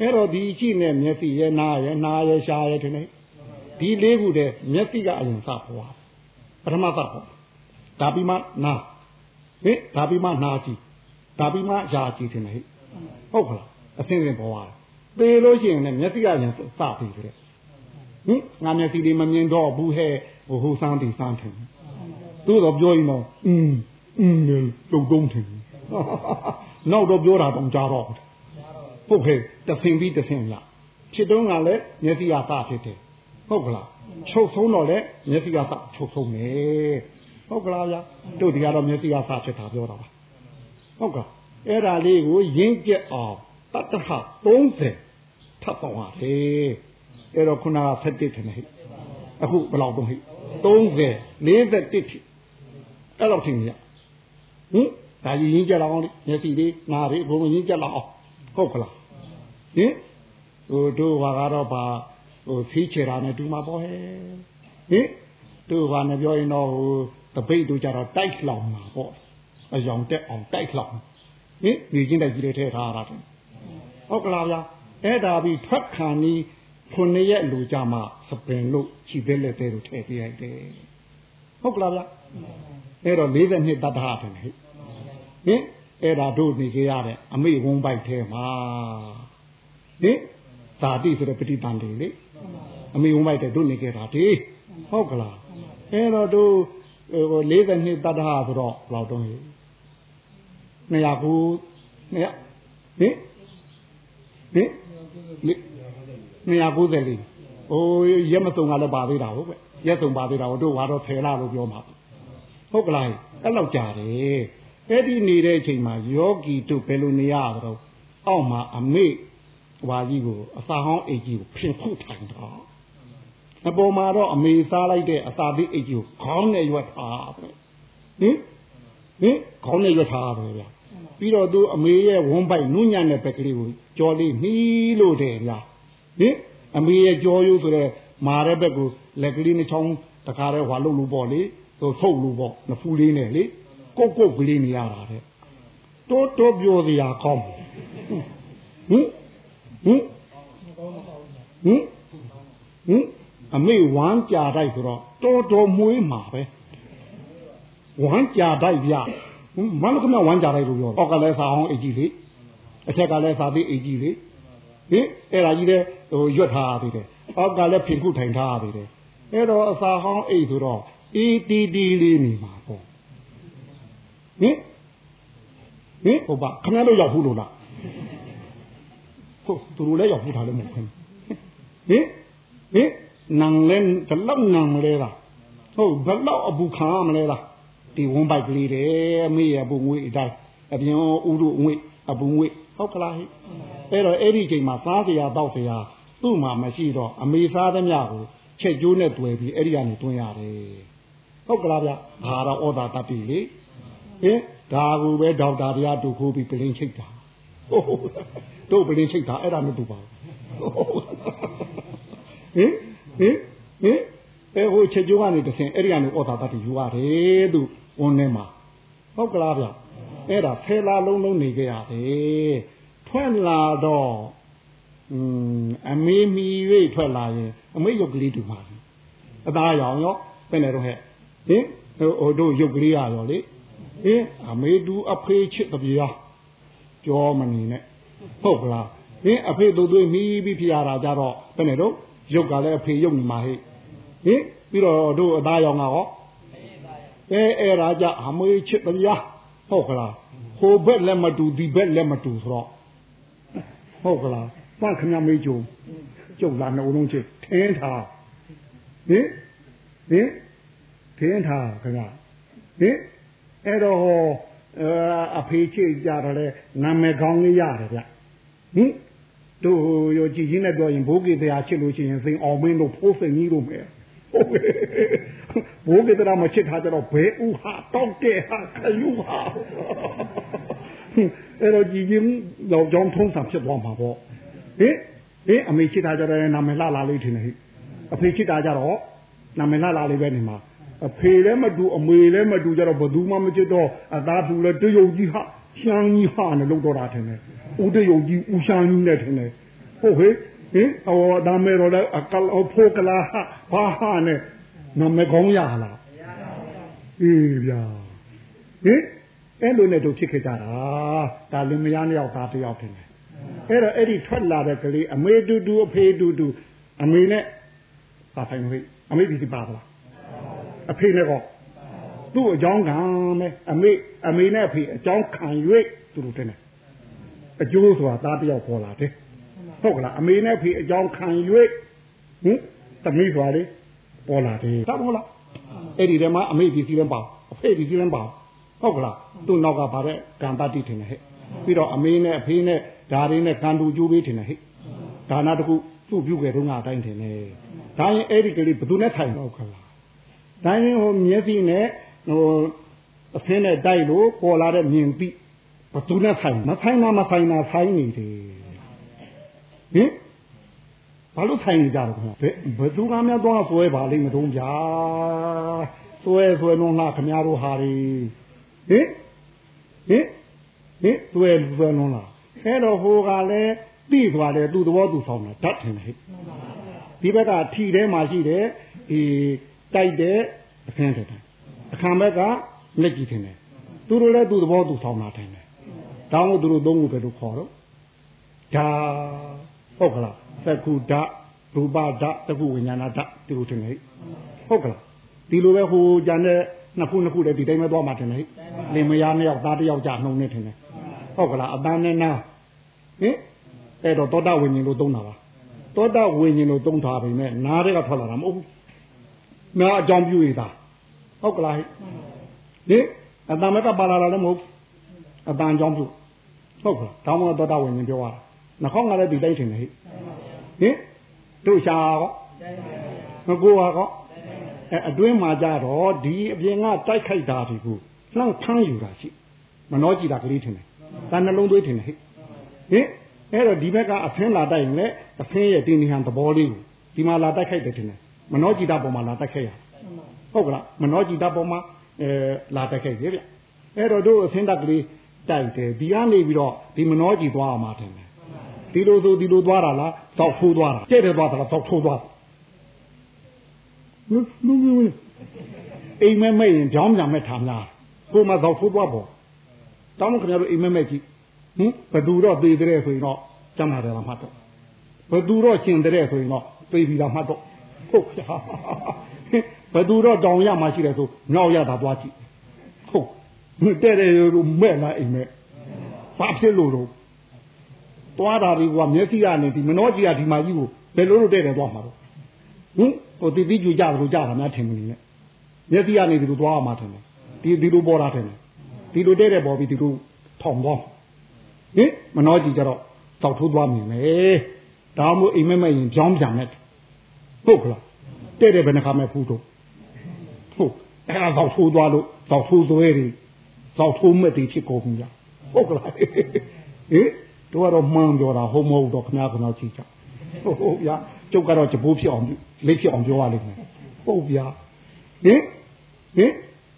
အဲ့တော့ဒီအကြည့်နဲ့မျက်စိရဲ့နားရဲ့နားရဲ့ရှားရဲ့ထင်တယ်ဒီလေးခုတည်းမျက်စိကအရင်စပေါ်ပါပထမစပေါ်ဒါပြီးမှနားဟင်ဒါပြီးမှနားကြည့်ဒါပြီးမှရှားကြည့်ထင်တယ်ဟဲ့ဟုတ်ခလားအသိဉာဏ်ပေါ်ပါတယ်သေလို့ရှိရင်လည်းမျက်စိကရင်စပြီးတယ်ဟင်ငါမျက်စိတွေမမြင်တော့ဘူးဟဲ့ဟိုဟိုစမ်းတင်စမ်းထင်သို့တော့ပြောရင်တော့อืมอืมလုံတုံးထင် နောက်တော့ပြောတာတော့ကြားတော့ဟဟုတ်ကဲ့တဆင်ပြီးတဆင်လားဖြစ်တော့ကလည်းမျက်စိကစဖြစ်တယ်ဟုတ်ကလားချုပ်ဆုံးတော့လည်းမျက်စိကစချုပ်ဆုံးတယ်ဟုတ်ကလားဗျာတို့ဒီကတော့မျက်စိကစဖြစ်တာပြောတာပါဟုတ်ကဲ့အဲ့ဒါလေးကိုရင်းကျက်အောင်တတ္တဟ30ထပ်ပေါင်းရတယ်အဲ့တော့ခုနက7တစ်ထင်တယ်ဟဲ့အခုဘယ်လောက်တော့ဟဲ့30 41ထိအဲ့လောက်ထင်ရဟင် ဒါကြီးရင်းကြက်လောက်အောင်မျက်စိလေးနားလေးအကုန်လုံးရင်းကြက်လောက်အောင်ဟုတ်ကလားဟင်ဟိုတို့ဘာကတော့ဘာဟိုဖီးချေတာနဲ့တူမှာပေါ့ဟဲ့ဟင်တို့ဘာနဲ့ပြောရင်တော့ဟိုတပိတ်တို့ကြတော့တိုက်လောင်မှာပေါ့အယောင်တက်အောင်တိုက်လောင်ဟင်ဒီချင်းတိုက်ကြီးတွေထည့်ထားတာဟုတ်ကလားဗျာအဲ့ဒါပြီးထွက်ခံနီးခုနှစ်ရက်လူကြမှာစပင်လို့ခြိပဲလက်သေးလို့ထည့်ပြလိုက်တယ်ဟုတ်ကလားဗျာအဲ့တော့40နှစ်တတ်တာတယ် ဟဲ့ဟင်အဲ့ဒါတို့နေကြရတဲ့အမိဝုံပိုက်ထဲမှာဟင်ဇာတိဆိုတဲ့ပฏิပန်တွေလေအမိဝုံပိုက်တဲ့တို့နေကြတာဒီဟုတ်ကလားအဲ့တော့တို့ဟို40နှစ်တတ်တာဆိုတော့ဘယ်လောက်တုံးဟဲ့200ခု200ဟင်ဟင်290လေးဟိုရက်မစုံကလည်းပါသေးတာဟုတ်ကဲ့ရက်စုံပါသေးတာတို့ဘာတော့ဖယ်လာလို့ပြောမှာဟုတ်ကလားအဲ့လောက်ကြာတယ် အဲ့ဒီနေတဲ့အချိန်မှာယောဂီတို့ဘယ်လိုနေရတော့အောက်မှာအမေဟွာကြီးကိုအစာဟောင်းအိတ်ကြီးကိုဖင်ခုထိုင်တော့အပေါ်မှာတော့အမေစားလိုက်တဲ့အစာသေးအိတ်ကြီးကိုခေါင်းနဲ့ရွက်ထားပဲဟင်ဟင်ခေါင်းနဲ့ရွက်ထားပဲဗျာပြီးတော့သူအမေရဲ့ဝန်းပိုက်နုညံ့တဲ့ဘက်ကလေးကိုကြော်လေးနှီးလို့တယ်ဗျာဟင်အမေရဲ့ကြောရိုးဆိုတဲ့မာတဲ့ဘက်ကိုလက်ကလေးနှချောင်းတခါတည်းဟွာလို့လို့ပေါ့လေဟိုထုတ်လို့ပေါ့နဖူးလေးနဲ့လေ ကုတ်ကုတ်ကလေးနေရတာတဲ့တိုးတိုးပြောစရာကောင်းဟင်ဟင်ဟင်ဟင်ဟင်အမေဝမ်းကြာတိုက်ဆိုတော့တော်တော်မွေးမှာပဲဝမ်းကြာတိုက်ဗျမန္တကမဝမ်းကြာတိုက်လို့ပြောတော့ကလည်းစာအောင်အကြီးလေအထက်ကလည်းစာသေးအကြီးလေဟင်အဲ့ဒါကြီးတဲ့ဟိုရွတ်ထားရသေးတယ်အောက်ကလည်းဖင်ခုထိုင်ထားရသေးတယ်အဲ့တော့အစာဟောင်းအိတ်ဆိုတော့အေးတီတီလေးနေမှာပေါ့ ဟင်ဟင်ဟုတ်ပါခဏလို့ရောက်ဘူးလို့လားဟုတ်သူတို့လည်းရောက်ဘူးထားလည်းမဟုတ်ဘူးဟင်ဟင်နန်လဲဘလောက်နန်မလဲလားဟုတ်ဘလောက်အပူခံရမလဲလားဒီဝန်းပိုက်ကလေးတယ်အမေရပူငွေအတိုင်းအပြင်ဥတို့ငွေအပူငွေဟုတ်ကလားဟိအဲ့တော့အဲ့ဒီချိန်မှာစားစရာတောက်စရာသူ့မှာမရှိတော့အမေစားသမျှကိုချက်ကျိုးနဲ့တွေ့ပြီးအဲ့ဒီကနေတွင်းရတယ်ဟုတ်ကလားဗျဘာတော့ဩတာတတိလေ ဟင်ဒါကူပဲဒေါက်တာတရားတူခိုးပြီးပလင်းချိတ်တာတို့ပလင်းချိတ်တာအဲ့ဒါမတူပါဘူးဟင်ဟင်ဟင်အဲဟိုချက်ကျိုးကနေတဆင်အဲ့ဒီကနေဩတာတတိယူရတယ်သူဝန်ထဲမှာဟုတ်ကလားဗျအဲ့ဒါဖဲလာလုံးလုံးနေကြရတယ်ထွက်လာတော့อืมအမေမီ၍ထွက်လာရင်အမေရုပ်ကလေးတူပါအသားရောင်ရောဘယ်နဲ့တော့ဟဲ့ဟင်ဟိုတို့ရုပ်ကလေးရရောလေ ဟင်အမေတူအဖေချစ်တပြားကြောမနေနဲ့ဟုတ်ကလားဟင်အဖေတို့သွေးမီးပြီးဖျားတာကြတော့ဘယ်နဲ့တော့ရုပ်ကလည်းအဖေရုပ်နေမှာဟဲ့ဟင်ပြီးတော့တို့အသားရောင်ကရောအဲအဲ့ဒါကြအမေချစ်တပြားဟုတ်ကလားဟိုဘက်လည်းမတူဒီဘက်လည်းမတူဆိုတော့ဟုတ်ကလားပန့်ခမမေးကြုံကျုပ်လာနှုတ်လုံးချစ်ထင်းထားဟင်ဟင်ထင်းထားခင်ဗျဟင် အဲ့တော့ဟောအဖေချစ်ကြတယ်လေနာမည်ကောင်းလေးရတယ်ဗျဟင်တို့ရောကြည်ကြီးနဲ့ပြောရင်ဘိုးကေတရားချစ်လို့ရှိရင်စိန်အောင်မင်းတို့ဖိုးစိန်ကြီးတို့မယ်ဟုတ်ဘိုးကေတရားမချစ်ထားကြတော့ဘဲဥဟာတောက်တဲ့ဟာခယူဟာအဲ့တော့ကြည်ကြီးတော့ကြောင်းထုံးစံဖြစ်သွားမှာပေါ့ဟင်ဟင်အမေချစ်တာကြတော့နာမည်လှလာလေးထင်တယ်ဟိအဖေချစ်တာကြတော့နာမည်လှလာလေးပဲနေမှာ အဖေလည်းမတူအမေလည်းမတူကြတော့ဘသူမှမချစ်တော့အသားသူလည်းတရုတ်ကြီးဟာရှမ်းကြီးဟာနဲ့လောက်တော့တာထင်တယ်ဦးတရုတ်ကြီးဦးရှမ်းကြီးနဲ့ထင်တယ်ဟုတ်ဟဲ့ဟင်ဟောဒါမဲတော့လည်းအကလဖိုကလာဟာဘာဟာနဲ့နာမည်ကောင်းရလားအေးဗျာဟင်အဲ့လိုနဲ့တို့ဖြစ်ခဲ့ကြတာဒါလင်မယားနှစ်ယောက်သားတစ်ယောက်ထင်တယ်အဲ့တော့အဲ့ဒီထွက်လာတဲ့ကလေးအမေတူတူအဖေတူတူအမေနဲ့ပါဖိုင်မဟိအမေဒီပါလား အဖေနဲ့ကောသူ့အကြောင်းခံမယ်အမေအမေနဲ့အဖေအကြောင်းခံ၍သူတို့တင်တယ်အကျိုးဆိုတာသားတယောက်ပေါ်လာတယ်ဟုတ်ကလားအမေနဲ့ဖေအကြောင်းခံ၍ဟင်သမီးဆိုတာလေပေါ်လာတယ်သဘောလားအဲ့ဒီတည်းမှာအမေဒီစီလည်းပါအဖေဒီစီလည်းပါဟုတ်ကလားသူ့နောက်ကပါတဲ့ကံတတိထင်တယ်ဟဲ့ပြီးတော့အမေနဲ့အဖေနဲ့ဒါတွေနဲ့ကံတူကျိုးပေးထင်တယ်ဟဲ့ဒါနာတခုသူ့ပြုခဲ့တော့ငါအတိုင်းထင်တယ်ဒါရင်အဲ့ဒီကလေးဘယ်သူနဲ့ထိုင်တော့ခလား ဒါရင်ဟိုမျက်စိနဲ့ဟိုအဖင်းနဲ့တိုက်လို့ပေါ်လာတဲ့မြင်ပြီးဘသူနဲ့ဆိုင်မဆိုင်တာမဆိုင်တာဆိုင်နေတယ်ဟင်ဘာလို့ဆိုင်နေကြတော့ခင်ဗျဘယ်သူကများတော့ဆွဲပါလိမ့်မတုံးဗျာဆွဲဆွဲလုံးလားခင်ဗျားတို့ဟာတွေဟင်ဟင်ဟင်ဆွဲဆွဲလုံးလားအဲ့တော့ဟိုကလည်းပြီးသွားတယ်သူ့သဘောသူဆောင်တာဓာတ်ထင်တယ်ဟဲ့ဒီဘက်ကထီထဲမှာရှိတယ်ဒီ တိုက်တဲ့အခန်းတဲ့အခန်းဘက်ကလက်ကြည့်ထင်တယ်သူတို့လည်းသူ့သဘောသူဆောင်တာထင်တယ်တောင်းလို့သူတို့သုံးခုပဲလို့ခေါ်တော့ဒါဟုတ်ကလားသက္ခုဓာရူပဓာသက္ခုဝိညာဏဓာဒီလိုထင်တယ်ဟုတ်ကလားဒီလိုပဲဟိုကြံတဲ့နှစ်ခုနှစ်ခုတည်းဒီတိုင်းပဲသွားမှထင်တယ်လင်မယားနှစ်ယောက်သားတစ်ယောက်ကြာနှုံနေထင်တယ်ဟုတ်ကလားအတန်းနဲ့နာဟင်အဲ့တော့သောတာဝိညာဉ်လို့သုံးတာပါသောတာဝိညာဉ်လို့သုံးထားပြီမဲ့နားတွေကထွက်လာတာမဟုတ်ဘူး နားအကြောင်းပြုရတာဟုတ်ကလားဟင်အတန်မကပါလာတာလည်းမဟုတ်အတန်အကြောင်းပြုဟုတ်ကလားဒါမှမဟုတ်သောတာဝိညာဉ်ပြောရတာနှခေါင်းကလည်းဒီတိုင်းထင်တယ်ဟိဟင်တို့ရှာကောမကိုပါကောအဲအတွင်းမှာကြတော့ဒီအပြင်ကတိုက်ခိုက်တာဒီကိုနှောင့်ထမ်းယူတာရှိမနှောကြည့်တာကလေးထင်တယ်ဒါနှလုံးသွေးထင်တယ်ဟိဟင်အဲ့တော့ဒီဘက်ကအဖင်းလာတိုက်ရင်လည်းအဖင်းရဲ့တင်းနေဟန်သဘောလေးကိုဒီမှာလာတိုက်ခိုက်တယ်ထင်တယ် မနှောကြည့်တာပေါ်မှာလာတိုက်ခိုက်ရဟုတ်ကလားမနှောကြည့်တာပေါ်မှာအဲလာတိုက်ခိုက်ရဗျအဲ့တော့တို့အဖင်းတက်ကလေးတိုက်တယ်ဒီကနေပြီးတော့ဒီမနှောကြည့်သွားအောင်မထင်တယ်ဒီလိုဆိုဒီလိုသွားတာလားတောက်ထိုးသွားတာတဲ့တယ်သွားတာလားတောက်ထိုးသွားလူလူလူအိမ်မဲမဲ့ရင်ကြောင်းကြမဲ့ထားများကိုမတောက်ထိုးသွားပေါ့တောင်းခင်ဗျားတို့အိမ်မဲမဲ့ကြည့်ဟင်ဘသူတော့သေးတဲ့ဆိုရင်တော့ကျမ်းပါတယ်လားမှတ်တော့ဘသူတော့ရှင်တဲ့ဆိုရင်တော့သိပြီလားမှတ်တော့ ဟုတ်ဗျာဘသူတော့တောင်ရမှရှိတယ်ဆိုမြောက်ရတာသွားကြည့်ဟုတ်တဲ့တဲ့တို့မဲ့လားအိမ်မဲဘာဖြစ်လို့တော့သွားတာတွေကမျက်စိကနေဒီမနှောကြီးကဒီမှာကြီးကိုဘယ်လိုလုပ်တဲ့တယ်သွားမှာတော့ဟင်ဟိုတိတိကျကြတယ်လို့ကြတာများထင်မနေနဲ့မျက်စိကနေဒီလိုသွားမှာထင်တယ်ဒီဒီလိုပေါ်တာထင်တယ်ဒီလိုတဲ့တဲ့ပေါ်ပြီးဒီလိုထောင်သွားဟင်မနှောကြီးကြတော့တောက်ထိုးသွားမြင်မယ်ဒါမှမဟုတ်အိမ်မက်မက်ရင်ကြောင်းပြန်နဲ့ ဟုတ်ကလားတဲ့တဲ့ဘယ်နှခါမဲ့ဖူးတော့ဟုတ်အဲ့ဒါတောက်ထိုးသွားလို့တောက်ထိုးသွဲတွေတောက်ထိုးမဲ့တွေဖြစ်ကုန်ပြီဟုတ်ကလားဟင်တို့ကတော့မှန်ပြောတာဟုတ်မဟုတ်တော့ခင်ဗျားခင်ဗျားကြည့်ကြဟုတ်ဗျာကျုပ်ကတော့ကြပိုးဖြစ်အောင်လက်ဖြစ်အောင်ပြောရလိမ့်မယ်ဟုတ်ဗျာဟင်ဟင်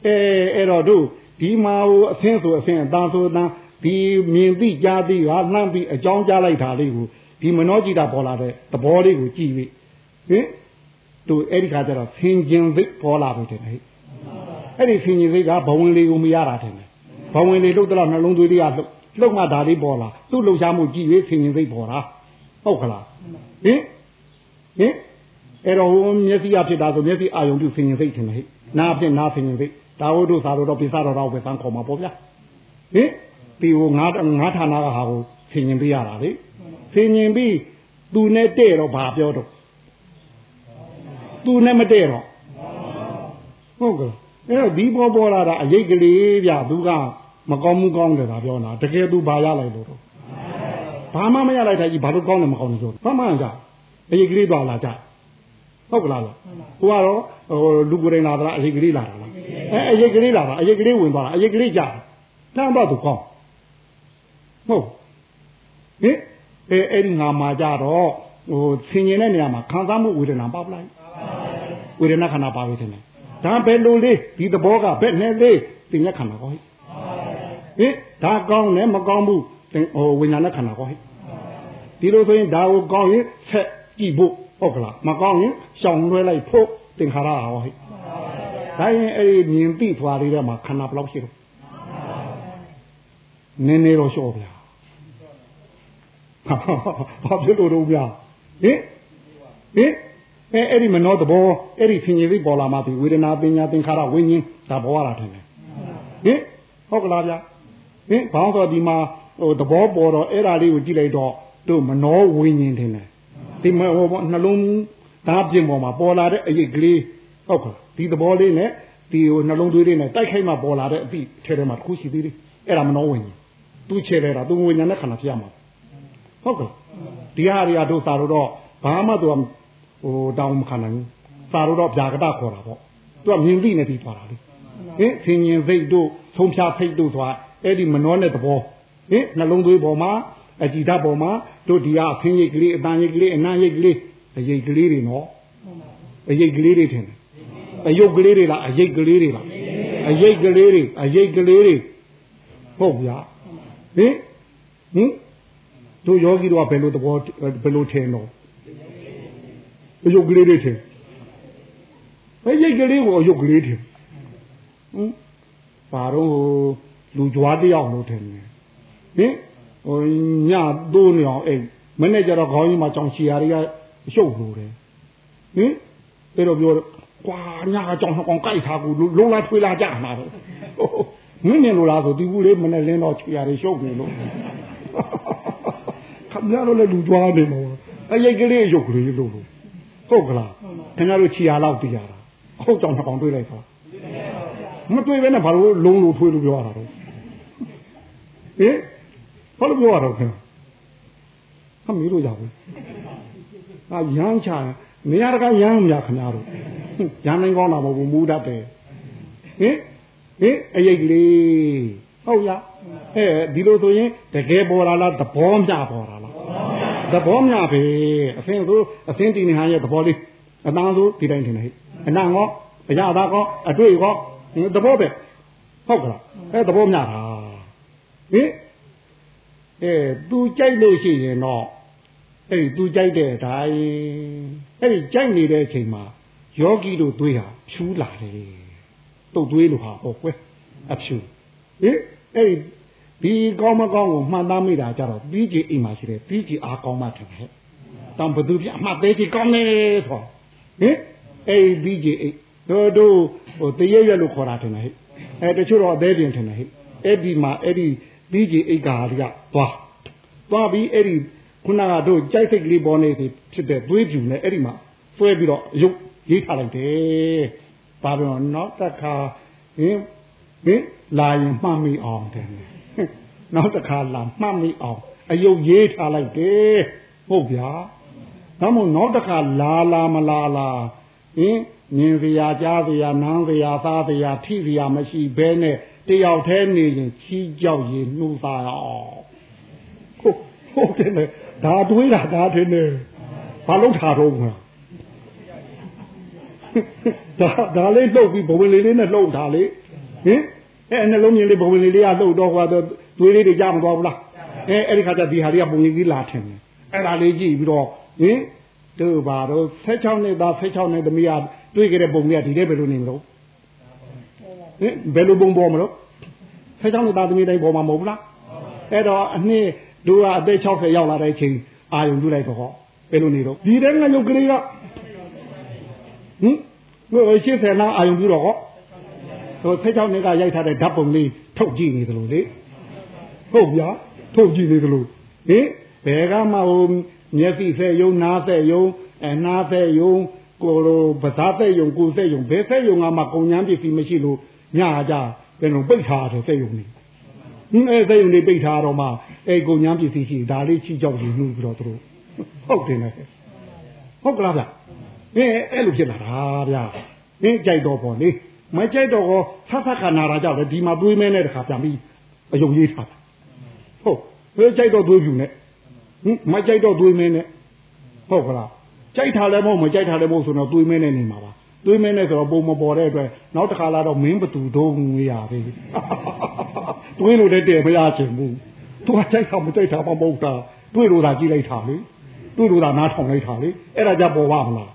အဲအဲ့တော့တို့ဒီမှာဟိုအသင်းဆိုအသင်းအသားဆိုအသားဒီမြင်သိကြားသိဟာနှမ်းပြီးအကြောင်းကြားလိုက်တာလေးကိုဒီမနောကြည်တာပေါ်လာတဲ့သဘောလေးကိုကြည့်ပြီး ဟင်တို့အဲ့ဒီခါကျတော့ဆင်ကျင်သိပေါ်လာပြီတဲ့ဟဲ့အဲ့ဒီဆင်ကျင်သိကဘဝင်လေးကိုမရတာတယ်ဘဝင်လေးလှုပ်တော့နှလုံးသွေးလေးကလှုပ်လှုပ်မှဒါလေးပေါ်လာသူ့လှုပ်ရှားမှုကြည့်၍ဆင်ရင်စိတ်ပေါ်တာဟုတ်ခလားဟင်ဟင်အဲ့တော့ဟိုမျက်စိအဖြစ်တာဆိုမျက်စိအာယုံပြုဆင်ရင်စိတ်ထင်တယ်ဟဲ့နားဖြစ်နားဆင်ရင်စိတ်ဒါဝိတို့သာတော့ပိစတော်တော့ပဲတန်းခေါ်မှာပေါ့ဗျာဟင်ဒီဟိုငါးငါးဌာနကဟာကိုဆင်ရင်ပြရတာလေဆင်ရင်ပြီးသူနဲ့တဲ့တော့ဘာပြောတော့ သူနဲ့မတဲ့တော့ဟုတ်ကဲ့အဲ့တော့ဒီပေါ်ပေါ်လာတာအရေးကလေးဗျသူကမကောင်းမှုကောင်းတယ်ဒါပြောတာတကယ်သူဘာရလိုက်လို့တော့ဘာမှမရလိုက်တဲ့ကြီးဘာလို့ကောင်းတယ်မကောင်းဘူးဆိုဘာမှမကြအရေးကလေးသွားလာကြဟုတ်ကလားလားကိုကတော့ဟိုလူကိုယ်တိုင်လာတာအရေးကလေးလာတာလားအဲအရေးကလေးလာတာအရေးကလေးဝင်သွားတာအရေးကလေးကြတန်းတော့သူကောင်းဟုတ်ဟင်အဲအဲ့ဒီငါမှာကြတော့ဟိုဆင်ញင်တဲ့နေရာမှာခံစားမှုဝေဒနာပါပလိုက် ဝေဒနာခန္ဓာပါဝေဒနာဒါဘယ်လိုလေးဒီသဘောကဘယ်နဲ့လေးသင်ရခန္ဓာကောဟိဟင်ဒါကောင်းတယ်မကောင်းဘူးဟိုဝိညာဏခန္ဓာကောဟိဒီလိုဆိုရင်ဒါကိုကောင်းရင်ဆက်ကြည့်ဖို့ဟုတ်ကလားမကောင်းရင်ရှောင်လွှဲလိုက်ဖို့သင်္ခါရဟောဟိဒါရင်အဲ့ဒီမြင်သိသွားလေးထဲမှာခန္ဓာဘယ်လောက်ရှိတော့နည်းနည်းတော့ရှော့ဗျာဘာဖြစ်လို့တော့ဗျာဟင်ဟင် အဲအဲ့ဒီမနောသဘောအဲ့ဒီဖြင်ရည်သိပေါ်လာမှဒီဝေဒနာပညာသင်္ခါရဝိညာဉ်ဒါဘောရတာထင်တယ်ဟင်ဟုတ်ကလားဗျာဟင်ဘောင်းတော်ဒီမှာဟဟိုသဘောပေါ်တော့အဲ့ဒါလေးကိုကြည့်လိုက်တော့တို့မနှောဝိညာဉ်တင်တယ်ဒီမဟိုနှလုံးသားပြင်ပေါ်မှာပေါ်လာတဲ့အရေးကလေးဟုတ်ကဲ့ဒီသဘောလေးနဲ့ဒီဟိုနှလုံးသွေးလေးနဲ့တိုက်ခိုက်မှပေါ်လာတဲ့အပြီးထဲထဲမှာတစ်ခုရှိသေးတယ်အဲ့ဒါမနှောဝိညာဉ်သူချေလဲတာသူဝိညာဉ်နဲ့ခန္ဓာဖြစ်ရမှာဟုတ်ကဲ့ဒီဟာတွေကတို့သာတော့ဘာမှသူ ဟိုတောင်းမခံနိုင်ဘူးသာတော့ဗျာကတခေါ်တာပေါ့သူကမြင်သိနေပြီးသွားတာလေဟင်ဆင်ញင်စိတ်တို့သုံးဖြားဖိတ်တို့ဆိုတာအဲ့ဒီမနှောတဲ့သဘောဟင်နှလုံးသွေးပေါ်မှာအကြည်ဓာတ်ပေါ်မှာတို့ဒီကအဖင်းရိတ်ကလေးအတန်ရိတ်ကလေးအနံ့ရိတ်ကလေးအရိတ်ကလေးတွေနော်အရိတ်ကလေးတွေထင်တယ်အယုတ်ကလေးတွေလားအရိတ်ကလေးတွေလားအရိတ်ကလေးတွေအရိတ်ကလေးတွေဟုတ်ဗျာဟင်ဟင်တို့ယောဂီတို့ကဘယ်လိုသဘောဘယ်လိုထင်တော့ အယုတ်ကလေးတွေထင်ဘယ်ရိတ်ကလေးကိုအယုတ်ကလေးထင်ဟင်ပါတော့လူကြွားတယောက်လို့ထင်တယ်ဟင်ဟိုညသိုးနေအောင်အိမ်မနေ့ကျတော့ခေါင်းကြီးမှာကြောင်ချီယာတွေကအရှုပ်လို့တယ်ဟင်အဲ့တော့ပြောကွာညကကြောင်နှကောင်ကြိုက်ထားကူလုံးလားထွေးလားကြမှာတော့မင်းနေလို့လားဆိုဒီကူလေးမနေ့လင်းတော့ချီယာတွေရှုပ်နေလို့ခမရတော့လည်းလူကြွားနေမှာအရိတ်ကလေးရုပ်ကလေးလို့ ဟုတ်ကလားခင်ဗျားတို့ချီယာလောက်ပြရတာဟုတ်ကြောင်နှကောင်တွေးလိုက်ပါမတွေးဘဲနဲ့ဘာလို့လုံးလို့ထွေးလို့ပြောရတာတော့ဟင်ဘာလို့ပြောရတော့ခင်ဟာမီးလို့ရဘူးအာရမ်းချနေရာတကာရမ်းမြခင်ဗျားတို့ရမ်းနိုင်ကောင်းတာမဟုတ်ဘူးမူတတ်တယ်ဟင်ဟင်အရိတ်ကလေးဟုတ်လားအဲဒီလိုဆိုရင်တကယ်ပေါ်လာလားသဘောမျှပေါ်လာလား သဘောမျှပဲအဖင်ဆိုအဖင်တီနေဟာရဲ့သဘောလေးအတန်းဆိုဒီတိုင်းထင်တယ်ဟဲ့အနံ့ကောအရာသားကောအတွေ့ကောသဘောပဲဟုတ်ကလားအဲသဘောမျှတာဟင်အဲသူကြိုက်လို့ရှိရင်တော့အဲ့ဒီသူကြိုက်တဲ့အတိုင်းအဲ့ဒီကြိုက်နေတဲ့အချိန်မှာယောဂီတို့တွေးဟာဖြူးလာတယ်တုတ်တွေးလို့ဟာပေါ့ကွယ်အဖြူဟင်အဲ့ဒီ ဒီကောင်းမကောင်းကိုမှန်သားမိတာကြတော့ပြီးကြီးအိမ်မှာရှိတယ်ပြီးကြီးအားကောင်းမှထင်တယ်တံဘသူပြအမှတ်သေးကြီးကောင်းနေဆိုဟင်အဲ့ဒီပြီးကြီးအိမ်တို့တို့ဟိုတရရွက်လို့ခေါ်တာထင်တယ်ဟဲ့အဲတချို့တော့အသေးပြင်ထင်တယ်ဟဲ့အဲ့ဒီမှာအဲ့ဒီပြီးကြီးအိတ်ကားကသွားသွားပြီးအဲ့ဒီခုနကတို့ကြိုက်စိတ်ကလေးပေါ်နေဖြစ်တဲ့သွေးပြူနဲ့အဲ့ဒီမှာဆွဲပြီးတော့ရုပ်ရေးထားလိုက်တယ်။ဘာလို့နောက်တစ်ခါဟင်ဟင်လာရင်မှတ်မိအောင်တယ်။ နောက်တစ်ခါလာမှတ်မိအောင်အယုတ်ရေးထားလိုက်တယ်ဟုတ်ဗျာ။ဒါမို့နောက်တစ်ခါလာလာမလာလာဟင်မြင်စရာကြားစရာနားစရာသားစရာထိစရာမရှိဘဲနဲ့တယောက်တည်းနေရင်ချီးကြောက်ရင်နှူးသားအောင်ဟုတ်ဟုတ်တယ်လေဒါတွေးတာဒါထင်တယ်ဘာလို့ထားတော့မှာဒါဒါလေးလှုပ်ပြီးဘဝင်လေးလေးနဲ့လှုပ်တာလေဟင်အဲနှလုံးမြင်လေးဘဝင်လေးလေးကလှုပ်တော့ဟွာတော့ သွေးလေးတွေကြားမသွားဘူးလားအဲအဲ့ဒီခါကျဒီဟာတွေကပုံကြီးလာထင်တယ်အဲ့ဒါလေးကြည့်ပြီးတော့ဟင်တို့ဘာတော့16နှစ်သား16နှစ်သမီးကတွေးကြတဲ့ပုံကြီးကဒီတဲ့ဘယ်လိုနေမလို့ဟင်ဘယ်လိုပုံပေါ်မလို့16နှစ်သားသမီးတိုင်းပေါ်မှာမဟုတ်ဘူးလားအဲ့တော့အနှစ်တို့ကအသက်60ရောက်လာတဲ့အချိန်အာယုံပြုလိုက်တော့ဟောဘယ်လိုနေတော့ဒီတဲ့ငါရုပ်ကလေးကဟင်ဟို80လောက်အာယုံပြုတော့ဟောဟို16နှစ်ကရိုက်ထားတဲ့ဓာတ်ပုံလေးထုတ်ကြည့်နေသလိုလေ ဟုတ်ဗျာထုတ်ကြည့်သေးသလိုဟင်ဘယ်ကမှဟိုမျက်စိဆက်ယုံနားဆက်ယုံအနားဆက်ယုံကိုယ်လိုပဇာဆက်ယုံကိုယ်ဆက်ယုံဘယ်ဆက်ယုံကမှကုံညာပစ္စည်းမရှိလို့ညကြဘယ်လိုပိတ်ထားတယ်ဆက်ယုံနေဟင်းအဲဆက်ယုံနေပိတ်ထားတော့မှအဲကုံညာပစ္စည်းရှိဒါလေးချီကြောက်နေလို့ပြီးတော့သူတို့ဟုတ်တယ်နဲ့ဟုတ်ကလားဗျဟင်းအဲ့လိုဖြစ်လာတာဗျဟင်းကြိုက်တော့ပေါ့လေမကြိုက်တော့ဆတ်ဆတ်ခနာရာကြောက်လေဒီမှာတွေးမဲနဲ့တခါပြန်ပြီးအယုံကြီးထားတာ ဟုတ်ဘယ်ကြိုက်တော့တွေးပြူနဲ့ဟင်မကြိုက်တော့တွေးမဲနဲ့ဟုတ်ကလားကြိုက်ထားလည်းမဟုတ်မကြိုက်ထားလည်းမဟုတ်ဆိုတော့တွေးမဲနဲ့နေမှာပါတွေးမဲနဲ့ဆိုတော့ပုံမပေါ်တဲ့အတွက်နောက်တစ်ခါလာတော့မင်းဘသူတော့ငွေရပြီတွေးလို့တဲ့တဲ့မရချင်ဘူးသူကကြိုက်တာမကြိုက်တာမဟုတ်တာတွေးလို့သာကြည့်လိုက်တာလေတွေးလို့သာနားထောင်လိုက်တာလေအဲ့ဒါကြပေါ်ပါမလား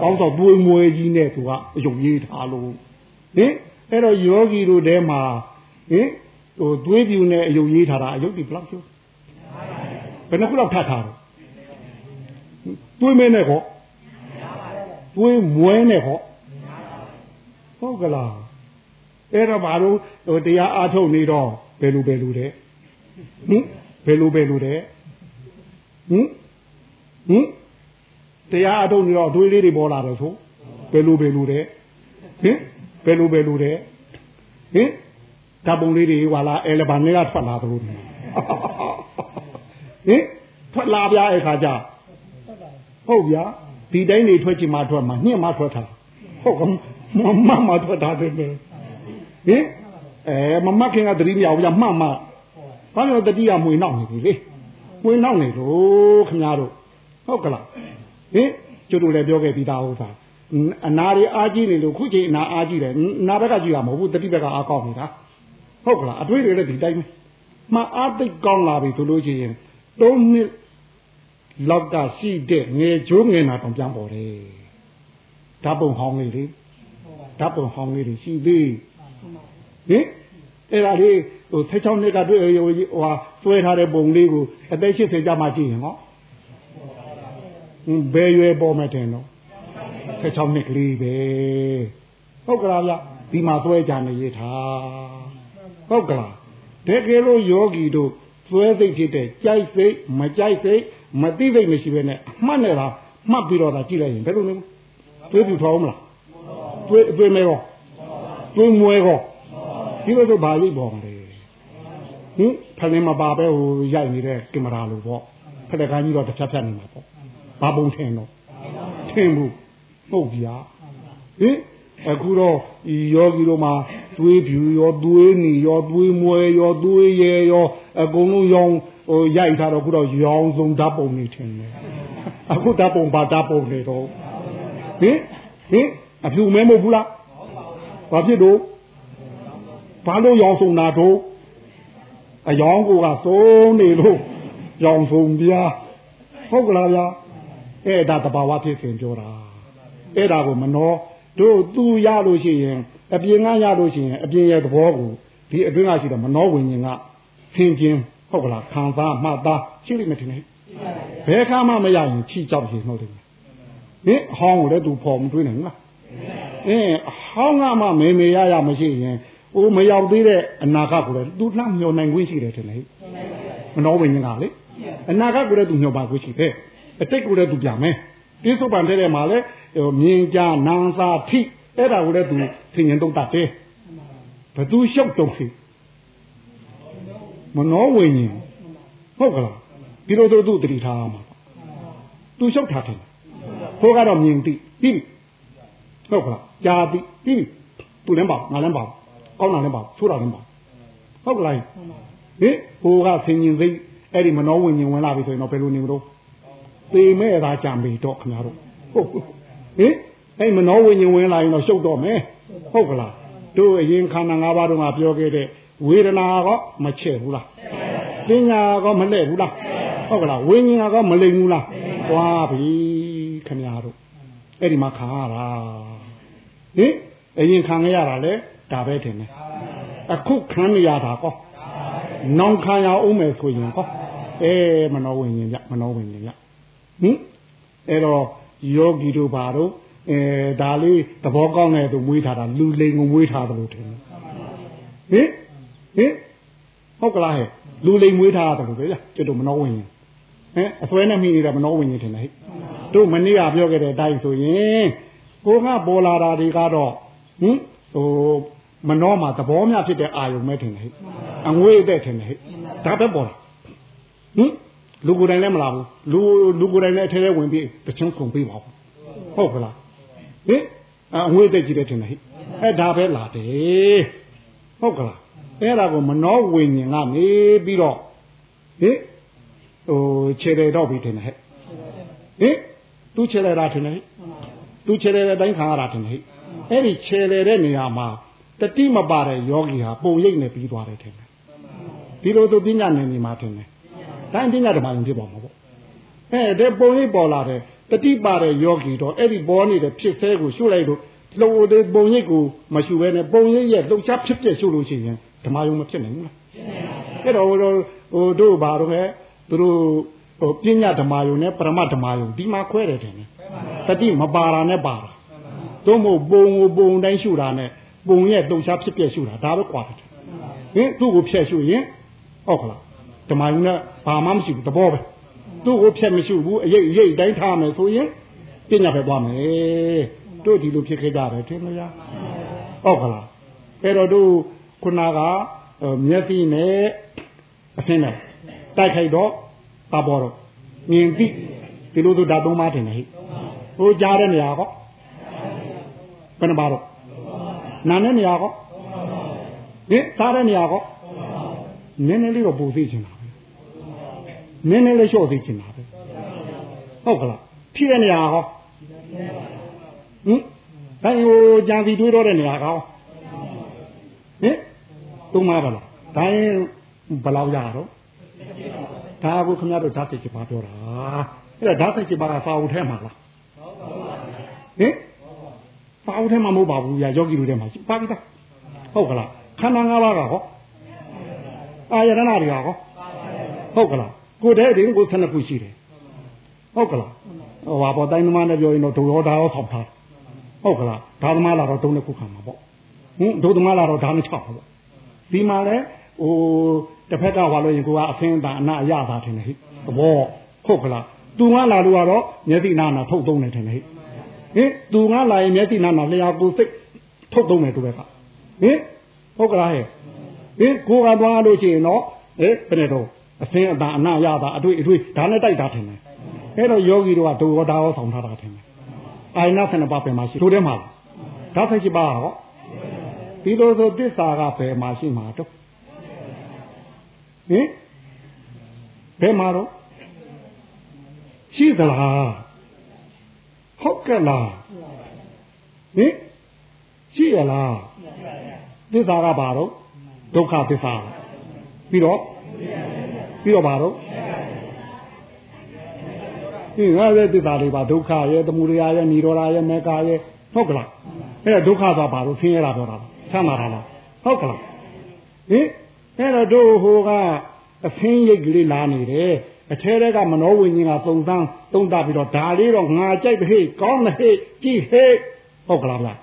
ပေါင်းတော့တွေးမွေကြီးနဲ့သူကအယုံရေးထားလို့ဟင်အဲ့တော့ယောဂီတို့ထဲမှာဟင် ဟိုတွေးပြူနဲ့အယုံရေးထားတာအယုတ်ဒီဘလောက်ကျိုးဘယ်နှခုလောက်ထပ်ထားတော့တွေးမဲနဲ့ခေါ်တွေးမွဲနဲ့ခေါ်ဟုတ်ကလားအဲ့တော့ဘာလို့ဟိုတရားအားထုတ်နေတော့ဘယ်လိုဘယ်လိုတဲ့ဟဟင်ဘယ်လိုဘယ်လိုတဲ့ဟင်ဟင်တရားအထုတ်နေတော့အတွေးလေးတွေပေါ်လာတယ်ဆိုဘယ်လိုဘယ်လိုတဲ့ဟင်ဘယ်လိုဘယ်လိုတဲ့ဟင် ဓာပုံလေးတွေဟွာလာအဲလဘာနဲ့ကထွက်လာသလိုဟင်ထွက်လာပြအဲ့ခါကျဟုတ်ဗျာဒီတိုင်းနေထွက်ချင်မှထွက်မှညှင့်မှထွက်တာဟုတ်ကမမမထွက်တာတယ်ဟင်အဲမမခင်ကတတိမြောက်ပြမှမှဘာလို့တတိယမွေနောက်နေပြီလေမွေနောက်နေလို့ခင်ဗျားတို့ဟုတ်ကလားဟင်ကျတို့လည်းပြောခဲ့ပြီးသားဟုတ်သားအနာရီအားကြီးနေလို့ခုချိန်အနာအားကြီးတယ်နာဘက်ကကြည့်ရမဟုတ်ဘူးတတိဘက်ကအားကောင်းနေတာ ဟုတ်ကလားအတွေ့တွေလည်းဒီတိုင်းပဲမအားသိကောင်းလာပြီဆိုလို့ရှိရင်၃နှစ်လောက်ကရှိတဲ့ငယ်ကျိုးငယ်နာတောင်ပြန်ပေါ်တယ်ဓာတ်ပုံဟောင်းလေးလေဓာတ်ပုံဟောင်းလေးတွေရှိသေးဟင်အဲ့ဒါလေးဟို16နှစ်ကတွေ့ဟိုဟာဆွဲထားတဲ့ပုံလေးကိုအသက်80ကျမှကြည့်ရင်ဟောဘယ်ရွယ်ပေါ်မယ်ထင်တော့16နှစ်ကလေးပဲဟုတ်ကလားဗျဒီမှာသွဲကြနေရထား ဟုတ်ကလားတကယ်လို့ယောဂီတို့သွဲစိတ်ဖြစ်တဲ့ကြိုက်စိတ်မကြိုက်စိတ်မသိစိတ်မရှိဘဲနဲ့အမှတ်နဲ့လားမှတ်ပြီးတော့သာကြည့်လိုက်ရင်ဘယ်လိုလဲသွေးပြူထောင်းမလားသွေးသွေးမဲရောသွေးမွဲရောဒီလိုဆိုဘာရိပ်ပေါ်မလဲဟင်ဖလင်းမပါပဲဟိုရိုက်နေတဲ့ကင်မရာလိုပေါ့ဖလက်ကန်းကြီးတော့တစ်ဖြတ်ဖြတ်နေမှာပေါ့ဘာပုံထင်တော့ထင်ဘူးဟုတ်ဗျာဟင်အခုတော့ဤယောဂီတို့မှာ သွေးဖြူရောသွေးနီရောသွေးမွဲရောသွေးရဲရောအကုန်လုံးရောင်းဟိုရိုက်ထားတော့အခုတော့ရောင်းစုံဓာတ်ပုံနေထင်တယ်အခုဓာတ်ပုံပါဓာတ်ပုံနေတော့ဟင်ဟင်အဖြူမဲမဟုတ်ဘူးလားဘာဖြစ်တော့ဘာလို့ရောင်းစုံတာတော့အယောင်ကိုကသုံးနေလို့ရောင်စုံပြားဟုတ်ကလားဗျာအဲ့ဒါတဘာဝဖြစ်စဉ်ပြောတာအဲ့ဒါကိုမနှောတို့သူရလို့ရှိရင် အပြင်ကရလို့ရှိရင်အပြင်ရဲ့သဘောကိုဒီအတွင်းကရှိတဲ့မနှောဝิญဉ်ကသင်ခြင်းဟုတ်ကလားခံစားမှတ်သားရှိလိမ့်မယ်ထင်တယ်ဘယ်ခါမှမရရင်ချီကြောက်ရင်ဟုတ်တယ်ဟင်အဟောင်းကိုလည်းသူဖော်မတွေးနိုင်ဘူးလားအင်းအဟောင်းကမှမေမေရရမရှိရင်အိုးမရောက်သေးတဲ့အနာဂတ်ကိုလည်းသူလှမျောနိုင်ခွင့်ရှိတယ်ထင်တယ်မနှောဝิญဉ်ကလေအနာဂတ်ကိုလည်းသူမျောပါခွင့်ရှိတယ်အတိတ်ကိုလည်းသူပြမယ်ပြစ္ဆုတ်ပန်တဲ့ထဲမှာလည်းမြင်ကြနန်းစားထိ အဲ့ဒါကိုလည်းသူသင်ញင်တုံးတတ်တယ်ဘသူလျှောက်တုံးစီမနောဝိညာဉ်ဟုတ်ကလားဒီလိုသူတတိထားမှာသူလျှောက်ထားတယ်ဟိုကတော့မြင်သိပြီးဟုတ်ကလားကြားသိပြီးသူလည်းပါငါလည်းပါကောင်းတာလည်းပါဆိုးတာလည်းပါဟုတ်ကလားဟင်ဟိုကသင်ញင်သိအဲ့ဒီမနောဝိညာဉ်ဝင်လာပြီဆိုရင်တော့ဘယ်လိုနေမလို့သေမဲ့သာကြံပြီတော့ခင်ဗျားတို့ဟုတ်ဟင် အဲ့မနောဝိညာဉ်ဝင်လာရင်တော့ရှုပ်တော့မယ်ဟုတ်ကလားတို့အရင်ခန္ဓာ၅ပါးတော့ငါပြောခဲ့တဲ့ဝေဒနာကမချဲ့ဘူးလားပညာကမလဲ့ဘူးလားဟုတ်ကလားဝိညာဉ်ကမလိမ်ဘူးလားသွားပြီခင်ဗျားတို့အဲ့ဒီမှာခံရတာဟင်အရင်ခံရတာလေဒါပဲထင်တယ်အခုခံရတာကောနောင်ခံရအောင်မယ်ဆိုရင်ကောအဲမနောဝိညာဉ်ကြမနောဝိညာဉ်ကြဟင်အဲ့တော့ယောဂီတို့ဘာတို့ အဲဒါလေးသဘောကောင်းတဲ့သူမွေးထားတာလူလိန်ကိုမွေးထားတယ်လို့ထင်တယ်ဟင်ဟင်ဟုတ်ကလားဟဲ့လူလိန်မွေးထားတယ်လို့ပဲကျွတ်တို့မနှောဝင်ရင်ဟင်အစွဲနဲ့မိနေတာမနှောဝင်ရင်ထင်တယ်ဟဲ့တို့မနေ့ကပြောခဲ့တဲ့အတိုင်းဆိုရင်ကိုကပေါ်လာတာတွေကတော့ဟင်ဟိုမနှောမှာသဘောများဖြစ်တဲ့အာယုံပဲထင်တယ်ဟဲ့အငွေ့တဲ့ထင်တယ်ဟဲ့ဒါပဲပေါ်လာဟင်လူကိုယ်တိုင်လည်းမလာဘူးလူလူကိုယ်တိုင်လည်းအထဲထဲဝင်ပြီးတချမ်းကုန်ပေးပါဘူးဟုတ်ကလား ဟင်အငွေသိကြည့်တယ်ထင်တယ်ဟိအဲဒါပဲလာတယ်ဟုတ်ကလားအဲ့ဒါကိုမနောဝိညာဉ်ကနေပြီးတော့ဟင်ဟိုခြေတယ်တော့ပြီးထင်တယ်ဟဲ့ဟင်သူခြေတယ်တာထင်တယ်ဟိသူခြေတယ်တဲ့အတိုင်းခံရတာထင်တယ်ဟိအဲ့ဒီခြေတယ်တဲ့နေရာမှာတတိမပါတဲ့ယောဂီဟာပုံရိပ်နဲ့ပြီးသွားတယ်ထင်တယ်ဒီလိုသူပညာနယ်နေမှာထင်တယ်တိုင်းပညာဓမ္မယုံဖြစ်ပေါ်မှာပေါ့အဲတဲ့ပုံရိပ်ပေါ်လာတယ် တတိပါတဲ့ယောဂီတော့အဲ့ဒီပေါ်နေတဲ့ဖြစ်သေးကိုရှုလိုက်လို့လှုပ်တဲ့ပုံရိပ်ကိုမရှုဘဲနဲ့ပုံရိပ်ရဲ့လှုပ်ရှားဖြစ်ပြရှုလို့ရှိရင်ဓမ္မယုံမဖြစ်နိုင်ဘူးလားအဲ့တော့ဟိုဟိုတို့ဘာတော့လဲသူတို့ဟိုပညာဓမ္မယုံနဲ့ပရမဓမ္မယုံဒီမှာခွဲတယ်တယ်တတိမပါတာနဲ့ပါတာသို့မဟုတ်ပုံကိုပုံတိုင်းရှုတာနဲ့ပုံရဲ့လှုပ်ရှားဖြစ်ပြရှုတာဒါပဲကွာတယ်ဟင်သူ့ကိုဖျက်ရှုရင်ဟုတ်ခလားဓမ္မယူနဲ့ဘာမှမရှိဘူးတဘောပဲ သူ့ကိုဖြတ်မရှိဘူးအရေးအရေးတိုင်းထားမယ်ဆိုရင်ပညာပဲသွားမယ်တို့ဒီလိုဖြစ်ခဲ့ကြတယ်ထင်မလားဟုတ်ကလားအဲ့တော့တို့ခုနကမျက်စိနဲ့အဆင်းနဲ့တိုက်ခိုက်တော့ပါပေါ်တော့မြင်သိဒီလိုဆိုဓာတ်သုံးပါးထင်တယ်ဟိဟိုကြားတဲ့နေရာကောဘယ်နှပါတော့နာတဲ့နေရာကောဟင်စားတဲ့နေရာကောနည်းနည်းလေးတော့ပူသိချင်တာပဲ နည်းနည်းလေးလျှော့သိချင်တာပဲဟုတ်ကလားဖြစ်တဲ့နေရာကောဟင်ဒါဟိုကြံစီတွေးတော့တဲ့နေရာကောဟင်သုံးပါပါလားဒါရင်ဘယ်လောက်ရတော့ဒါကိုခင်ဗျားတို့ဓာတ်စိတ်ပါပြောတာအဲ့ဒါဓာတ်စိတ်ပါကစာအုပ်ထဲမှာလားဟင်စာအုပ်ထဲမှာမဟုတ်ပါဘူးညာယောဂီတို့ထဲမှာပါပြီသားဟုတ်ကလားခန္ဓာ၅ပါးကဟောအာယရဏတွေကဟောဟုတ်ကလား ကိုယ်တည်းတင်ကို12ခုရှိတယ်ဟုတ်ကလားဟိုပါပေါ်တိုင်းသမားနဲ့ပြောရင်တော့ဒုရောဓာရောဆောက်ထားဟုတ်ကလားဓာသမားလာတော့တုံးတစ်ခုခံမှာပေါ့ဟင်ဒုသမားလာတော့ဓာနှစ်ချောက်ပေါ့ဒီမှာလဲဟိုတစ်ဖက်ကဟောလို့ရင်ကိုကအဖင်းတာအနာအရသာထင်တယ်ဟိသဘောဟုတ်ကလားသူကလာလို့ကတော့မျက်စိနာနာထုတ်သုံးနေတယ်ဟိဟင်သူကလာရင်မျက်စိနာနာလျှာကိုစိတ်ထုတ်သုံးနေတူပဲကဟင်ဟုတ်ကလားဟဲ့ဟင်ကိုကသွားလို့ရှိရင်တော့ဟဲ့ဘယ်နဲ့တော့ အစင်းအတာအနာရတာအတွေ့အတွေ့ဒါနဲ့တိုက်တာထင်တယ်အဲ့တော့ယောဂီတို့ကဒုဝဒါရောဆောင်ထားတာထင်တယ်အာယနာဆန္ဒပါပဲမှာရှိတို့ထဲမှာဒါဆက်ရှိပါဟောဒီလိုဆိုတစ္ဆာကဘယ်မှာရှိမှာတော့ဟင်ဘယ်မှာတော့ရှိသလားဟုတ်ကဲ့လားဟင်ရှိရလားသစ္စာကဘာတော့ဒုက္ခသစ္စာပြီးတော့ ပြီးတော့ဘာတော့ဒီငါရဲ့သစ္စာတွေပါဒုက္ခရဲ့သမုဒယရဲ့និရောဓရဲ့မေဃရဲ့ဟုတ်ကလားအဲ့ဒါဒုက္ခဆိုတာဘာလို့ဆင်းရဲတာပြောတာဆမ်းတာလားဟုတ်ကလားဟင်အဲ့တော့တို့ဟိုကအဖင်းရိတ်ကလေးလာနေတယ်အထဲထဲကမနောဝိညာဉ်ကသုံးသန်းသုံးတာပြီးတော့ဒါလေးတော့ငါကြိုက်တဲ့ဟေ့ကောင်းတဲ့ဟေ့ကြည့်ဟေ့ဟုတ်ကလားဗျာ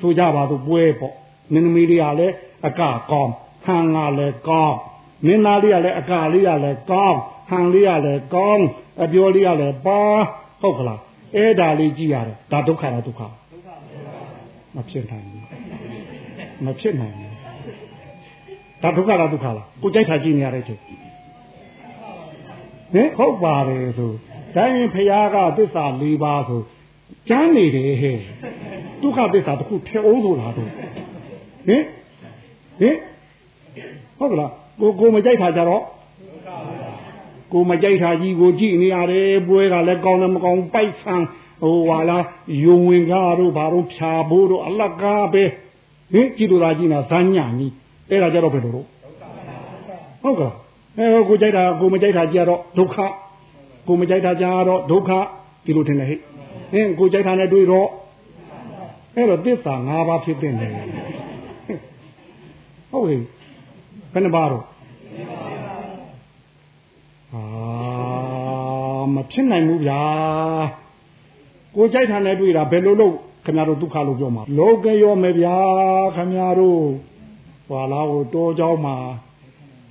ဆိုကြပါစို့ပွဲပေါ့မင်းသမီးလေးကလည်းအကကောင်းဟန်ကလည်းကောင်း မင်းသားလေးကလည်းအကလေးကလည်းကောင်းဟန်လေးကလည်းကောင်းအပြောလေးကလည်းပါဟုတ်ကလားအဲ့ဒါလေးကြည့်ရတယ်ဒါဒုက္ခလားဒုက္ခမဖြစ်နိုင်ဘူးမဖြစ်နိုင်ဘူးဒါဒုက္ခလားဒုက္ခလားကိုကြိုက်တာကြည့်နေရတဲ့ချိန်ဟင်ဟုတ်ပါတယ်ဆိုတိုင်းဖရာကသစ္စာ၄ပါးဆိုကျမ်းနေတယ်ဟဲ့ဒုက္ခသစ္စာတစ်ခုထဲအောင်ဆိုလားတော့ဟင်ဟင်ဟုတ်ကလား ကိုကိုမကြိုက်တာကြတော့ကိုမကြိုက်တာကြီးကိုကြည့်နေရတယ်ပွဲကလည်းကောင်းလည်းမကောင်းပိုက်ဆံဟိုဟာလားယုံဝင်ကားတို့ဘာတို့ဖြာဖို့တို့အလကားပဲဟင်ကြည့်လို့သာကြည့်နေတာဇာညကြီးအဲ့ဒါကြတော့ဘယ်လိုလို့ဟုတ်ကလားအဲကိုကြိုက်တာကိုမကြိုက်တာကြတော့ဒုက္ခကိုမကြိုက်တာကြတော့ဒုက္ခဒီလိုထင်တယ်ဟဲ့ဟင်းကိုကြိုက်တာနဲ့တွေ့တော့အဲ့တော့သစ္စာ၅ပါးဖြစ်တဲ့နေဟုတ်ဟဲ့ဘ ယ်နှပါတော့အာမဖြစ်နိုင်ဘူးဗျာကိုကြိုက်တာနဲ့တွေ့တာဘယ်လိုလုပ်ခင်ဗျားတို့ဒုက္ခလို့ပြောမှာလောကရောမယ်ဗျာခင်ဗျားတို့ဟွာလားဟိုတောเจ้าမှာ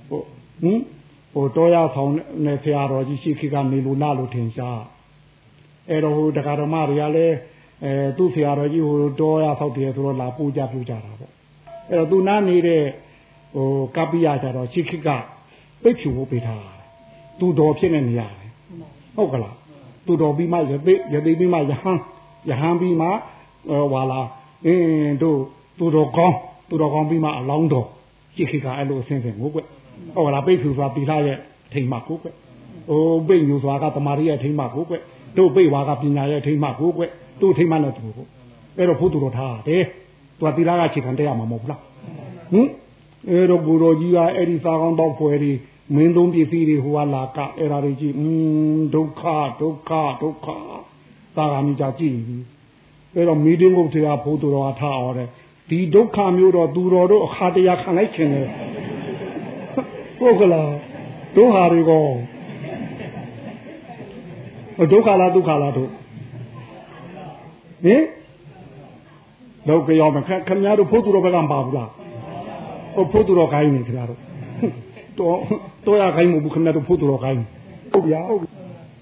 ဟိုဟင်ဟိုတောရဆောင်နဲ့ဆရာတော်ကြီးရှိခိကနေလို့လာလို့ထင်ရှားအဲ့တော့ဟိုတရားဓမ္မတွေကလည်းအဲသူ့ဆရာတော်ကြီးဟိုတောရဆောက်တယ်ဆိုတော့လာပူကြပူကြတာပေါ့အဲ့တော့သူနားနေတဲ့ ဟိုကပ္ပိယကြတော့ရှိခိကပိတ်ဖြူဖို့ပေးထားသူတော်ဖြစ်နေနေရတယ်ဟုတ်ကလားသူတော်ပြီးမှရသိရသိပြီးမှယဟန်ယဟန်ပြီးမှဟွာလာအင်းတို့သူတော်ကောင်းသူတော်ကောင်းပြီးမှအလောင်းတော်ရှိခိကအဲ့လိုအဆင်းဆင်းကိုကွဟုတ်လားပိတ်ဖြူဆိုတာတိလာရဲ့ထိမ်မကိုကွဟိုပိတ်ညူဆိုတာကတမာရီရဲ့ထိမ်မကိုကွတို့ပိတ်ဝါကပညာရဲ့ထိမ်မကိုကွတို့ထိမ်မနဲ့တူကိုအဲ့တော့ဖို့သူတော်ထားတယ်သူကတိလာကခြေခံတက်ရမှာမဟုတ်ဘူးလားဟင် အဲ့တော့ကိုတော်ကြီးကအဲ့ဒီစာကောင်းတော့ဖွယ်ဒီမင်းသုံးပစ္စည်းတွေဟိုကလာကအဲ့ဒါတွေကြည့်อืมဒုက္ခဒုက္ခဒုက္ခသာဂာမိကြကြည့်ပြီအဲ့တော့မီတင်းကုတ်တရားဖို့သူတော်ကထားအောင်တဲ့ဒီဒုက္ခမျိုးတော့သူတော်တို့အခါတရခံလိုက်ခြင်းလေဟုတ်ကလားဒုဟာတွေကောဒုက္ခလားဒုက္ခလားတို့ဟင်လောကရောမခခင်ဗျားတို့ဖို့သူတော်ဘက်ကမပါဘူးလား ဟုတ်ဖို့သူတော်ခိုင်းနေခင်ဗျားတို့တော့တော့ရခိုင်းမဟုတ်ဘူးခင်ဗျားတို့ဖို့တော်ခိုင်းဟုတ်ဗျာဟုတ်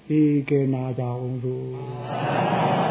ဒီကဲနာကြအောင်လို့